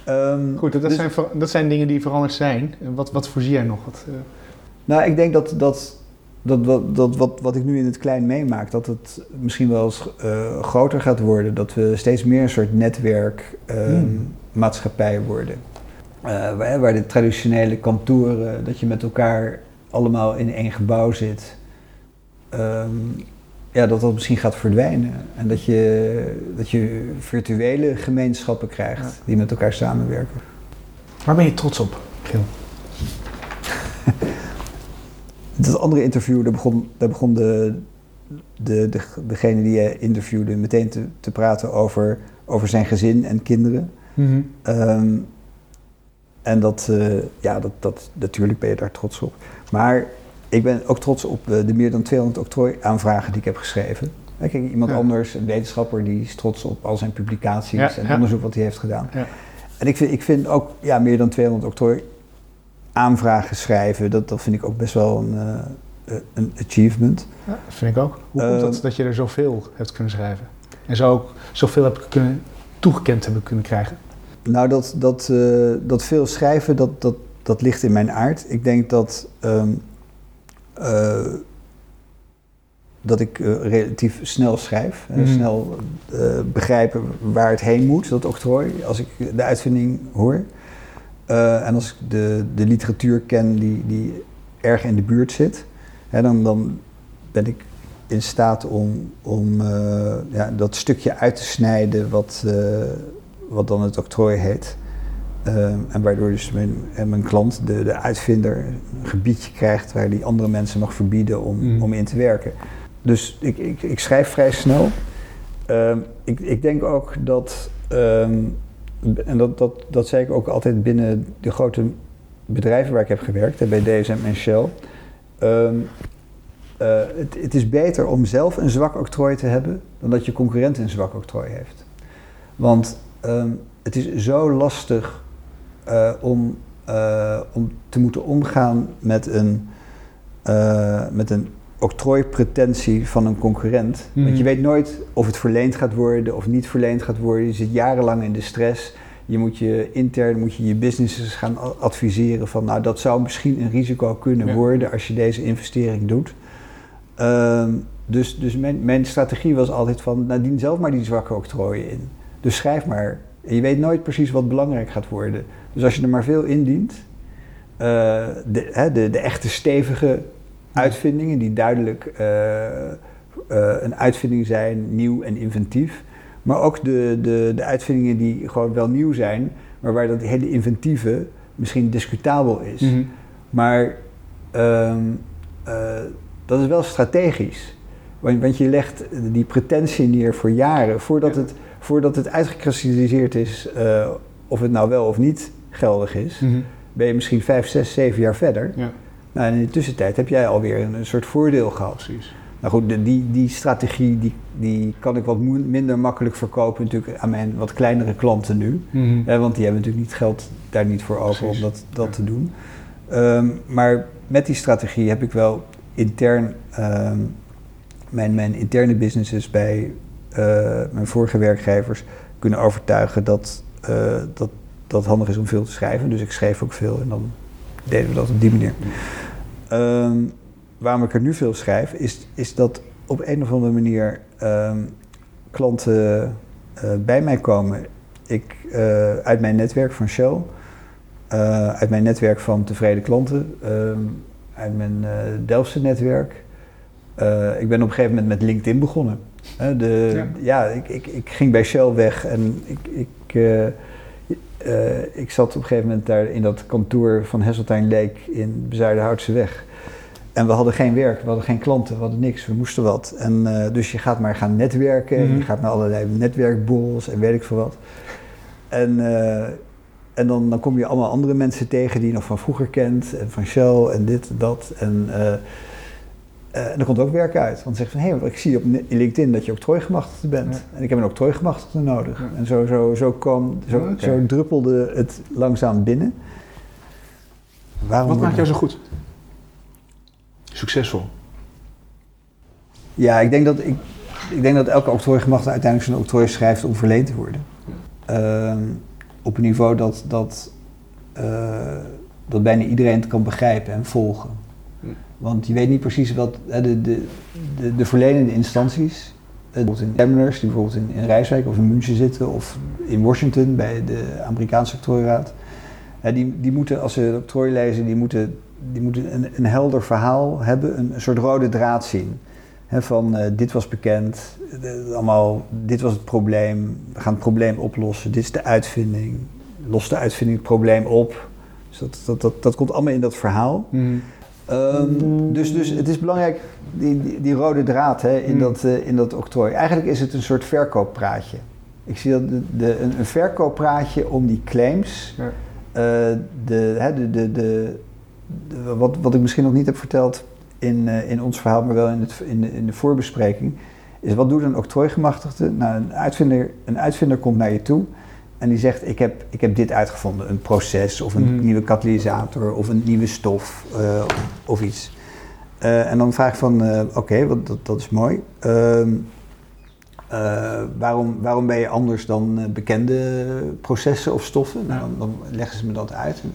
Ehm, Goed, dat, dus- zijn, dat zijn dingen die veranderd zijn. Wat, wat voorzie jij nog? Wat, eh, Nou, ik denk dat, dat, dat, dat, dat wat, wat ik nu in het klein meemaak, dat het misschien wel eens eh, groter gaat worden. Dat we steeds meer een soort netwerkmaatschappij Hmm. Worden. Eh, waar, waar de traditionele kantoren, dat je met elkaar allemaal in één gebouw zit. ehm, ja, dat dat misschien gaat verdwijnen. En dat je, dat je virtuele gemeenschappen krijgt Ja. die met elkaar samenwerken. waar ben je trots op, Gil? Dat andere interview, daar begon, daar begon de, de, de, degene die je interviewde meteen te, te praten over, over zijn gezin en kinderen. Ehm, en dat, eh, ja, dat, dat, natuurlijk ben je daar trots op. Maar ik ben ook trots op eh, de meer dan 200 octrooi-aanvragen die ik heb geschreven. Kijk, iemand Ja. anders, een wetenschapper, die is trots op al zijn publicaties Ja, en ja. onderzoek wat hij heeft gedaan. Ja. En ik vind, ik vind ook ja, meer dan 200 octrooi-aanvragen schrijven, dat, dat vind ik ook best wel een, eh, een achievement. Ja, dat vind ik ook. Hoe komt Eh, dat dat je er zoveel hebt kunnen schrijven? En zo ook zoveel hebt kunnen, toegekend hebben kunnen krijgen? Nou, dat, dat, eh, dat veel schrijven, dat, dat, dat ligt in mijn aard. Ik denk dat, ehm, eh, dat ik eh, relatief snel schrijf. en Mhm. Snel begrijpen waar het heen moet, dat octrooi, als ik de uitvinding hoor. En als ik de, de literatuur ken die, die erg in de buurt zit, hè, dan, dan ben ik in staat om, om ja, dat stukje uit te snijden wat, wat dan het octrooi heet. Ehm, en waardoor dus mijn, en mijn klant, de, de uitvinder, een gebiedje krijgt waar die andere mensen mag verbieden om, Mm. om in te werken. Dus ik, ik, ik schrijf vrij snel. Ehm, ik, ik denk ook dat, ehm, en dat, dat, dat zei ik ook altijd binnen de grote bedrijven waar ik heb gewerkt, bij DSM en Shell. Eh, het, het is beter om zelf een zwak octrooi te hebben dan dat je concurrent een zwak octrooi heeft. Want ehm, het is zo lastig eh, om, eh, om te moeten omgaan met een, eh, met een octrooipretentie van een concurrent. Mhm. Want je weet nooit of het verleend gaat worden of niet verleend gaat worden. Je zit jarenlang in de stress. Je moet je intern moet je, je businesses gaan adviseren van nou dat zou misschien een risico kunnen Ja. worden als je deze investering doet. Ehm, dus dus mijn, mijn strategie was altijd van nou dien zelf maar die zwakke octrooien in. Dus schrijf maar. En je weet nooit precies wat belangrijk gaat worden. Dus als je er maar veel indient, eh de, hè, de, de echte stevige uitvindingen die duidelijk eh, eh, een uitvinding zijn, nieuw en inventief. Maar ook de, de, de uitvindingen die gewoon wel nieuw zijn, maar waar dat hele inventieve misschien discutabel is. Mhm. Maar ehm, eh, dat is wel strategisch. Want, want je legt die pretentie neer voor jaren, voordat, Ja. het, voordat het uitgekristalliseerd is eh, of het nou wel of niet geldig is, Mhm. ben je misschien vijf, zes, zeven jaar verder. Ja, Nou, en in de tussentijd heb jij alweer een, een soort voordeel gehad. precies. Nou goed, de- die, die strategie die, die kan ik wat minder makkelijk verkopen natuurlijk aan mijn wat kleinere klanten nu. Mhm. Hè, want die hebben natuurlijk niet geld daar niet voor over Precies. om dat, dat Ja. te doen. Ehm, maar met die strategie heb ik wel intern ehm, mijn, mijn interne businesses bij eh, mijn vorige werkgevers kunnen overtuigen dat, eh, dat dat handig is om veel te schrijven. Dus ik schreef ook veel en dan deden we dat op die manier. Ehm, waarom ik er nu veel schrijf, is, is dat op een of andere manier ehm, klanten eh, bij mij komen. Ik, eh, uit mijn netwerk van Shell, eh, uit mijn netwerk van tevreden klanten, ehm, uit mijn eh Delftse netwerk. Eh, ik ben op een gegeven moment met LinkedIn begonnen. De, Ja. ja, ik, ik, ik ging bij Shell weg en ik, ik, eh, eh, ik zat op een gegeven moment daar in dat kantoor van Hesseltijn Leek in Bezuidenhoutse weg. En we hadden geen werk, we hadden geen klanten, we hadden niks, we moesten wat. En, eh, dus je gaat maar gaan netwerken, Mhm. je gaat naar allerlei netwerkborrels en weet ik veel wat. En, en dan, dan kom je allemaal andere mensen tegen die je nog van vroeger kent, en van Shell en dit en dat. En, eh, en er komt ook werk uit. Want ze zegt van, hé, hey, ik zie op LinkedIn dat je octrooigemachtigde bent. Ja. En ik heb een octrooigemachtigde nodig. Ja. En zo, zo, zo, kwam, zo, Oké. zo druppelde het langzaam binnen. Waarom Wat maakt jou zo goed? Succesvol. Ja, ik denk dat, ik, ik denk dat elke octrooigemachtigde uiteindelijk zijn octrooi schrijft om verleend te worden. Ehm, op een niveau dat, dat, eh, dat bijna iedereen het kan begrijpen en volgen. Want je weet niet precies wat de, de, de, de verlenende instanties, eh, bijvoorbeeld in examiners die bijvoorbeeld in, in Rijswijk of in München zitten of in Washington bij de Amerikaanse octrooiraad, die, die moeten als ze octrooi lezen, die moeten, die moeten een, een helder verhaal hebben, een, soort rode draad zien. Van eh, dit was bekend, allemaal, dit was het probleem, we gaan het probleem oplossen, dit is de uitvinding, lost de uitvinding het probleem op. Dus dat, dat, dat, dat komt allemaal in dat verhaal. Ehm, dus, dus het is belangrijk, die, die, die rode draad hè, in, Mm. dat, eh, in dat octrooi. Eigenlijk is het een soort verkooppraatje. Ik zie dat de, de, een, een verkooppraatje om die claims, Ja. eh, de, hè, de, de, de, de- wat, wat ik misschien nog niet heb verteld in, eh, in ons verhaal, maar wel in, het, in, de, in de voorbespreking, is wat doet een octrooigemachtigde? Nou, een uitvinder, een uitvinder komt naar je toe en die zegt, ik heb, ik heb dit uitgevonden, een proces of een Mhm. nieuwe katalysator of een nieuwe stof eh, of iets. Eh, en dan vraag ik van, eh, oké, wat dat, dat is mooi. Ehm, eh, waarom, waarom ben je anders dan bekende processen of stoffen? Nou, dan, dan leggen ze me dat uit. En,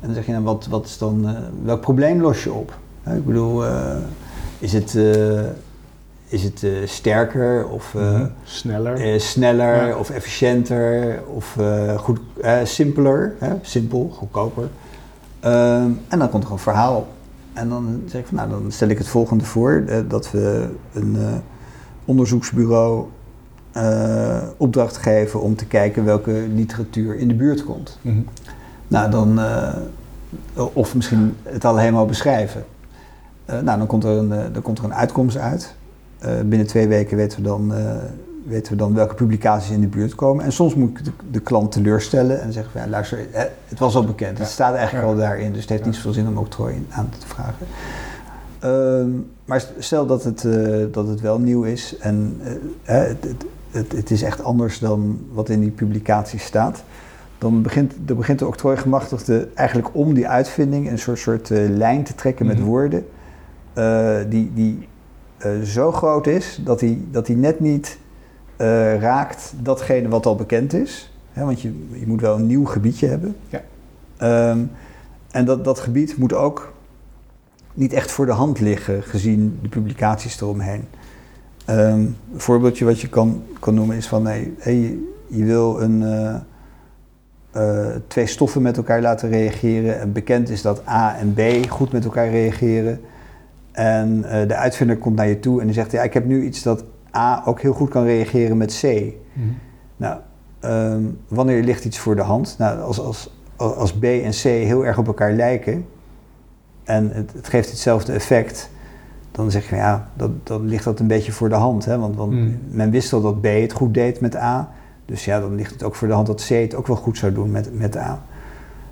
en dan zeg je, nou, wat, wat is dan, welk probleem los je op? Ik bedoel, is het, is het eh, sterker of eh, Mhm. Sneller. eh, sneller Ja. of efficiënter of goed, simpeler, hè? simpel, goedkoper. Ehm, en dan komt er een verhaal. En dan zeg ik van, nou, dan stel ik het volgende voor, dat we een onderzoeksbureau opdracht geven om te kijken welke literatuur in de buurt komt. Mhm. Nou, dan, of misschien het al helemaal beschrijven. Nou, dan komt er een, dan komt er een uitkomst uit. Eh, binnen twee weken weten we, dan, eh, weten we dan welke publicaties in de buurt komen. En soms moet ik de, de klant teleurstellen en zeggen van, ja, luister, het was al bekend. Het staat eigenlijk al daarin, dus het heeft niet zoveel zin om octrooi aan te vragen. Ehm, maar stel dat het, eh, dat het wel nieuw is en het, het, het, het is echt anders dan wat in die publicatie staat. Dan begint, dan begint de octrooigemachtigde eigenlijk om die uitvinding een soort, soort lijn te trekken met Mhm. woorden. die die eh, zo groot is dat hij dat die net niet eh, raakt datgene wat al bekend is. Hè, want je, je moet wel een nieuw gebiedje hebben. Ja. Ehm, en dat, dat gebied moet ook niet echt voor de hand liggen gezien de publicaties eromheen. Ehm, een voorbeeldje wat je kan, kan noemen is van hey, je- je wil een, eh, twee stoffen met elkaar laten reageren. En bekend is dat A en B goed met elkaar reageren. En eh, de uitvinder komt naar je toe en die zegt: Ja, ik heb nu iets dat A ook heel goed kan reageren met C. Mhm. Nou, ehm, wanneer ligt iets voor de hand? Nou, als, als, als B en C heel erg op elkaar lijken en het, het geeft hetzelfde effect, dan zeg je ja, dat, dan ligt dat een beetje voor de hand. Hè? Want, want Hmm. men wist al dat B het goed deed met A, dus ja, dan ligt het ook voor de hand dat C het ook wel goed zou doen met, met A.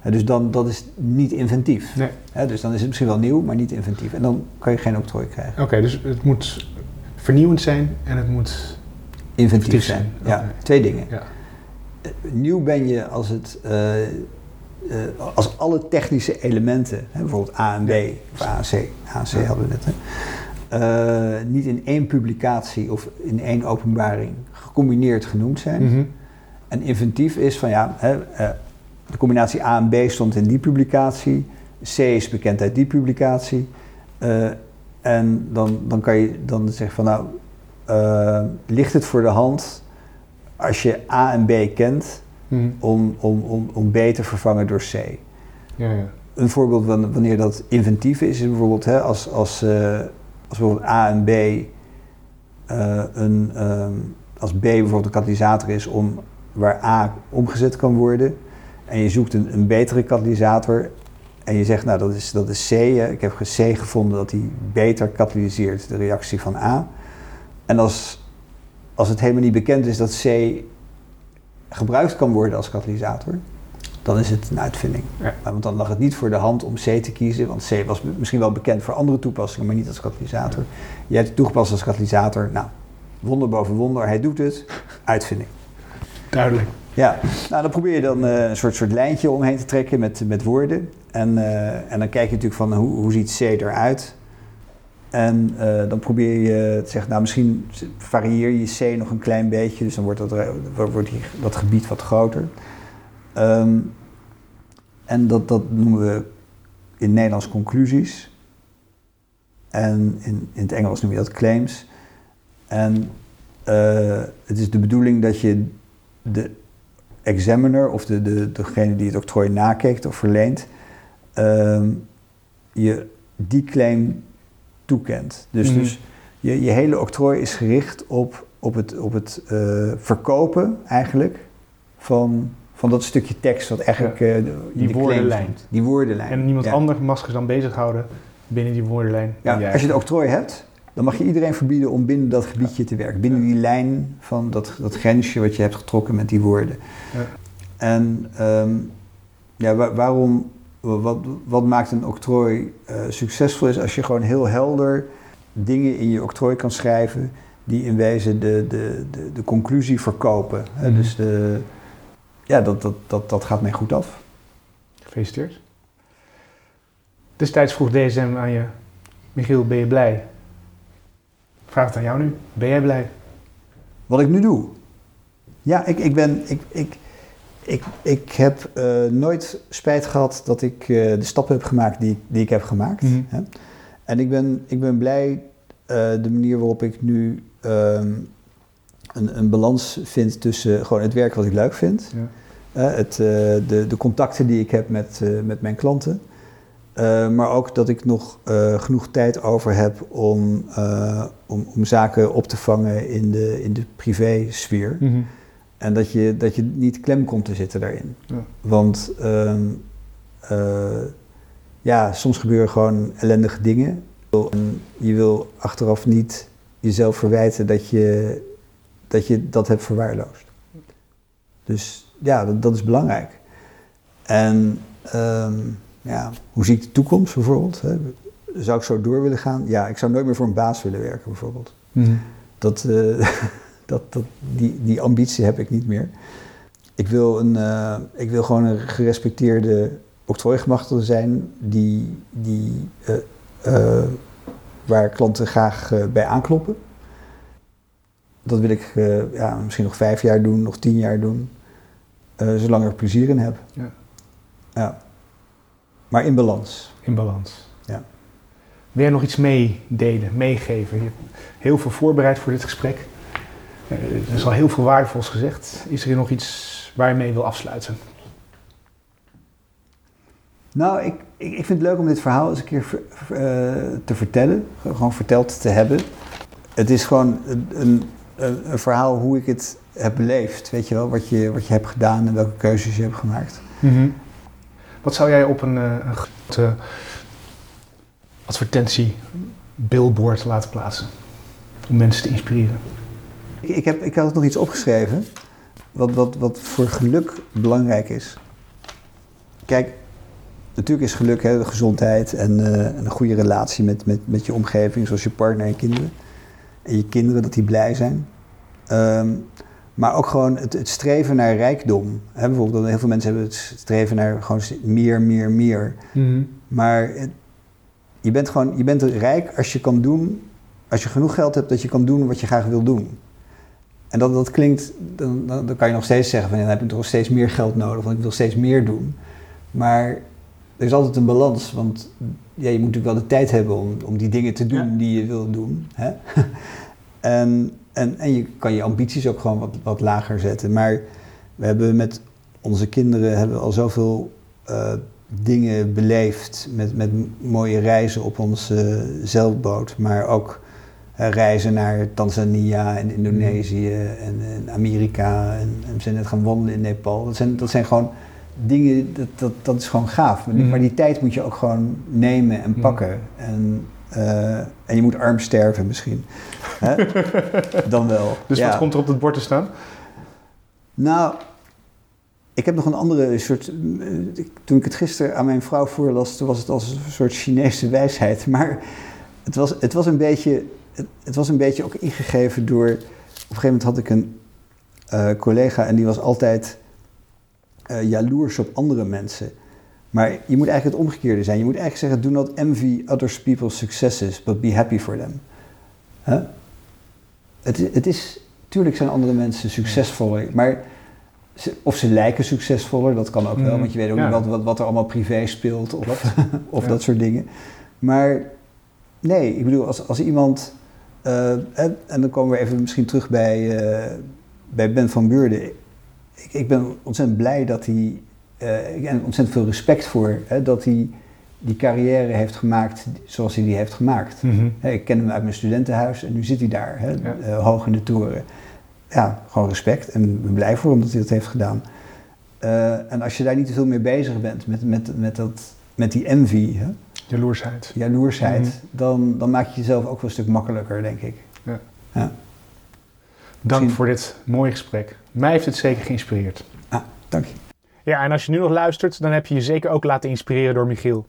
Dus dan, dat is niet inventief. Nee. Dus dan is het misschien wel nieuw, maar niet inventief. En dan kan je geen octrooi krijgen. Oké, dus het moet vernieuwend zijn en het moet... Inventief Inventief zijn. zijn, Ja, twee dingen. Ja. Eh, nieuw ben je als, het, eh, eh, als alle technische elementen, hè, bijvoorbeeld A en B, of A en C, A en C Ja. hadden we net, hè, niet in één publicatie of in één openbaring gecombineerd genoemd zijn. Mhm. En inventief is van ja, hè, de combinatie A en B stond in die publicatie, C is bekend uit die publicatie. eh, en dan, dan kan je dan zeggen van nou, eh, ligt het voor de hand als je A en B kent Mhm. om, om, om, om B te vervangen door C. Ja, ja. Een voorbeeld van wanneer dat inventief is, is bijvoorbeeld hè, als, als, eh, als bijvoorbeeld A en B een, ehm, als B bijvoorbeeld een katalysator is om, waar A omgezet kan worden en je zoekt een, een betere katalysator en je zegt nou dat is, dat is C, ik heb C gevonden dat die beter katalyseert de reactie van A. En als, als het helemaal niet bekend is dat C gebruikt kan worden als katalysator, dan is het een uitvinding. Ja. Want dan lag het niet voor de hand om C te kiezen, want C was misschien wel bekend voor andere toepassingen, maar niet als katalysator. Jij hebt het toegepast als katalysator. Nou, wonder boven wonder, hij doet het. Uitvinding. Duidelijk. Ja, nou dan probeer je dan een soort, soort lijntje omheen te trekken met, met woorden. En, en dan kijk je natuurlijk van hoe, hoe ziet C eruit. En dan probeer je te zeggen, nou misschien varieer je C nog een klein beetje, dus dan wordt dat, wordt die, dat gebied wat groter. Ehm, en dat, dat noemen we in Nederlands conclusies. En in, in het Engels noem je dat claims. En het is de bedoeling dat je de examiner of de, de, degene die het octrooi nakijkt of verleent, uh, je die claim toekent. Dus, mm. dus je, je hele octrooi is gericht op, op het, op het uh, verkopen eigenlijk van van dat stukje tekst wat eigenlijk uh, die woordenlijn. Die woordenlijn. En niemand anders mag zich dan bezighouden binnen die woordenlijn. Ja, als je het octrooi hebt, dan mag je iedereen verbieden om binnen dat gebiedje te werken. Binnen die lijn van dat, dat grensje wat je hebt getrokken met die woorden. Ja. En um, ja, waarom, wat, wat maakt een octrooi uh, succesvol is als je gewoon heel helder dingen in je octrooi kan schrijven die in wezen de, de, de, de conclusie verkopen. Mm. Dus de, ja, dat, dat, dat, dat gaat mij goed af. Gefeliciteerd. Destijds vroeg DSM aan je, Michiel, ben je blij? Vraag het aan jou nu. Ben jij blij? Wat ik nu doe? Ja, ik, ik ben... Ik, ik, ik, ik heb uh, nooit spijt gehad dat ik uh, de stappen heb gemaakt die, die ik heb gemaakt. Mm -hmm. hè? En ik ben, ik ben blij uh, de manier waarop ik nu um, een, een balans vind tussen gewoon het werk wat ik leuk vind. Ja. Het, de, de contacten die ik heb met, met mijn klanten. Maar ook dat ik nog genoeg tijd over heb om, om, om, zaken op te vangen in de, in de privésfeer. Mm -hmm. En dat je, dat je niet klem komt te zitten daarin. Ja. Want ehm, ja, soms gebeuren gewoon ellendige dingen. En je wil achteraf niet jezelf verwijten dat je dat je dat hebt verwaarloosd. Dus ja, dat, dat is belangrijk. En um, ja, hoe zie ik de toekomst bijvoorbeeld? Hè? Zou ik zo door willen gaan? Ja, ik zou nooit meer voor een baas willen werken bijvoorbeeld. Mm. Dat, uh, dat, dat, die, die ambitie heb ik niet meer. Ik wil, een, uh, ik wil gewoon een gerespecteerde octrooigemachtigde zijn die, die, uh, waar klanten graag bij aankloppen dat wil ik ja, misschien nog vijf jaar doen, nog tien jaar doen. Zolang ik er plezier in heb. Ja. ja. Maar in balans. In balans. Ja. Wil jij nog iets meedelen, meegeven? Je hebt heel veel voorbereid voor dit gesprek. Uh, er is al heel veel waardevols gezegd. Is er hier nog iets waar je mee wil afsluiten? Nou, ik, ik, vind het leuk om dit verhaal eens een keer te vertellen. Gewoon verteld te hebben. Het is gewoon een, een, een, verhaal hoe ik het heb beleefd. Weet je wel, wat je, wat je hebt gedaan en welke keuzes je hebt gemaakt. Mm -hmm. Wat zou jij op een, eh, een advertentie, billboard laten plaatsen? Om mensen te inspireren. Ik, heb, ik had nog iets opgeschreven. Wat, wat, wat voor geluk belangrijk is. Kijk, natuurlijk is geluk hè, gezondheid en uh, een goede relatie met, met, met je omgeving, zoals je partner en kinderen en je kinderen, dat die blij zijn. Um, maar ook gewoon het, het, streven naar rijkdom. Hè, bijvoorbeeld, heel veel mensen hebben het streven naar gewoon meer, meer, meer. Mm. Maar je bent gewoon, je bent rijk als je kan doen, als je genoeg geld hebt dat je kan doen wat je graag wil doen. En dat, dat klinkt, dan, dan, kan je nog steeds zeggen van ja, dan heb je toch steeds meer geld nodig, want ik wil steeds meer doen. Maar er is altijd een balans, want ja, je moet natuurlijk wel de tijd hebben om, om die dingen te doen die je wil doen. Hè? en, en, en je kan je ambities ook gewoon wat, wat lager zetten. Maar we hebben met onze kinderen hebben al zoveel uh, dingen beleefd. Met, met mooie reizen op onze zeilboot. Maar ook uh, reizen naar Tanzania en Indonesië en, en Amerika. En, en, we zijn net gaan wandelen in Nepal. Dat zijn, dat zijn gewoon dingen, dat, dat, dat is gewoon gaaf. Mm. Maar die tijd moet je ook gewoon nemen en mm. pakken. En, uh, en je moet arm sterven misschien. Dan wel. Dus ja. wat komt er op het bord te staan? Nou, ik heb nog een andere soort. Eh, toen ik het gisteren aan mijn vrouw voorlas, toen was het als een soort Chinese wijsheid. Maar het was, het was, een, beetje, het, het was een beetje ook ingegeven door. Op een gegeven moment had ik een eh, collega en die was altijd uh, jaloers op andere mensen. Maar je moet eigenlijk het omgekeerde zijn. Je moet eigenlijk zeggen: do not envy other people's successes, but be happy for them. Huh? Het, het is, tuurlijk zijn andere mensen succesvoller, maar of ze lijken succesvoller, dat kan ook wel, mm. want je weet ook niet wat, wat, er allemaal privé speelt of, of dat soort dingen. Maar nee, ik bedoel, als, als iemand, uh, en, en, dan komen we even misschien terug bij, uh, bij Ben van Beurden. Ik, ik, ben ontzettend blij dat hij, uh, ik heb ontzettend veel respect voor, hè, dat hij die carrière heeft gemaakt zoals hij die heeft gemaakt. Mm -hmm. Ik ken hem uit mijn studentenhuis en nu zit hij daar, hè, ja. hoog in de toren ja, gewoon respect en ben blij voor omdat hij dat heeft gedaan. Uh, en als je daar niet te veel mee bezig bent, met, met, met, dat, met die envy, hè? jaloersheid, jaloersheid mm dan, dan maak je jezelf ook wel een stuk makkelijker, denk ik. Ja. ja. Dank voor dit mooie gesprek. Mij heeft het zeker geïnspireerd. Ah, dank je. Ja, en als je nu nog luistert, dan heb je je zeker ook laten inspireren door Michiel.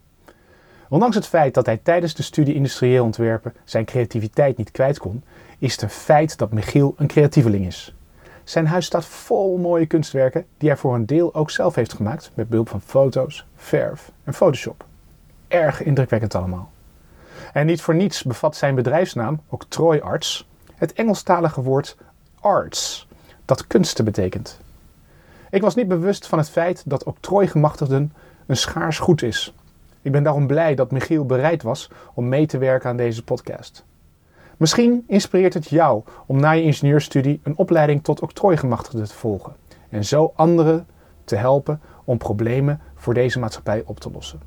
Ondanks het feit dat hij tijdens de studie industrieel ontwerpen zijn creativiteit niet kwijt kon, is het een feit dat Michiel een creatieveling is. Zijn huis staat vol mooie kunstwerken die hij voor een deel ook zelf heeft gemaakt met behulp van foto's, verf en Photoshop. Erg indrukwekkend allemaal. En niet voor niets bevat zijn bedrijfsnaam, Octrooi Arts, het Engelstalige woord arts, dat kunsten betekent. Ik was niet bewust van het feit dat octrooigemachtigden een schaars goed is. Ik ben daarom blij dat Michiel bereid was om mee te werken aan deze podcast. Misschien inspireert het jou om na je ingenieurstudie een opleiding tot octrooigemachtigde te volgen en zo anderen te helpen om problemen voor deze maatschappij op te lossen.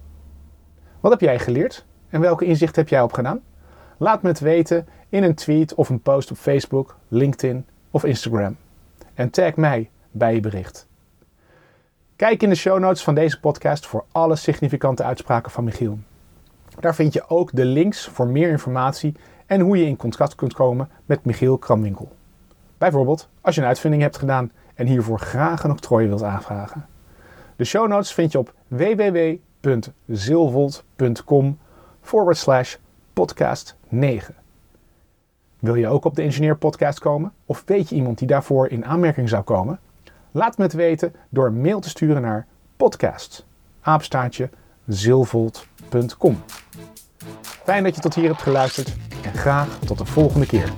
Wat heb jij geleerd en welke inzicht heb jij opgedaan? Laat me het weten in een tweet of een post op Facebook, LinkedIn of Instagram. En tag mij bij je bericht. Kijk in de show notes van deze podcast voor alle significante uitspraken van Michiel. Daar vind je ook de links voor meer informatie en hoe je in contact kunt komen met Michiel Kramwinkel. Bijvoorbeeld als je een uitvinding hebt gedaan en hiervoor graag een octrooi wilt aanvragen. De show notes vind je op www.zilvold.com forward slash podcast 9. Wil je ook op de Engineer Podcast komen? Of weet je iemand die daarvoor in aanmerking zou komen? Laat me het weten door mail te sturen naar podcast. Fijn dat je tot hier hebt geluisterd en graag tot de volgende keer.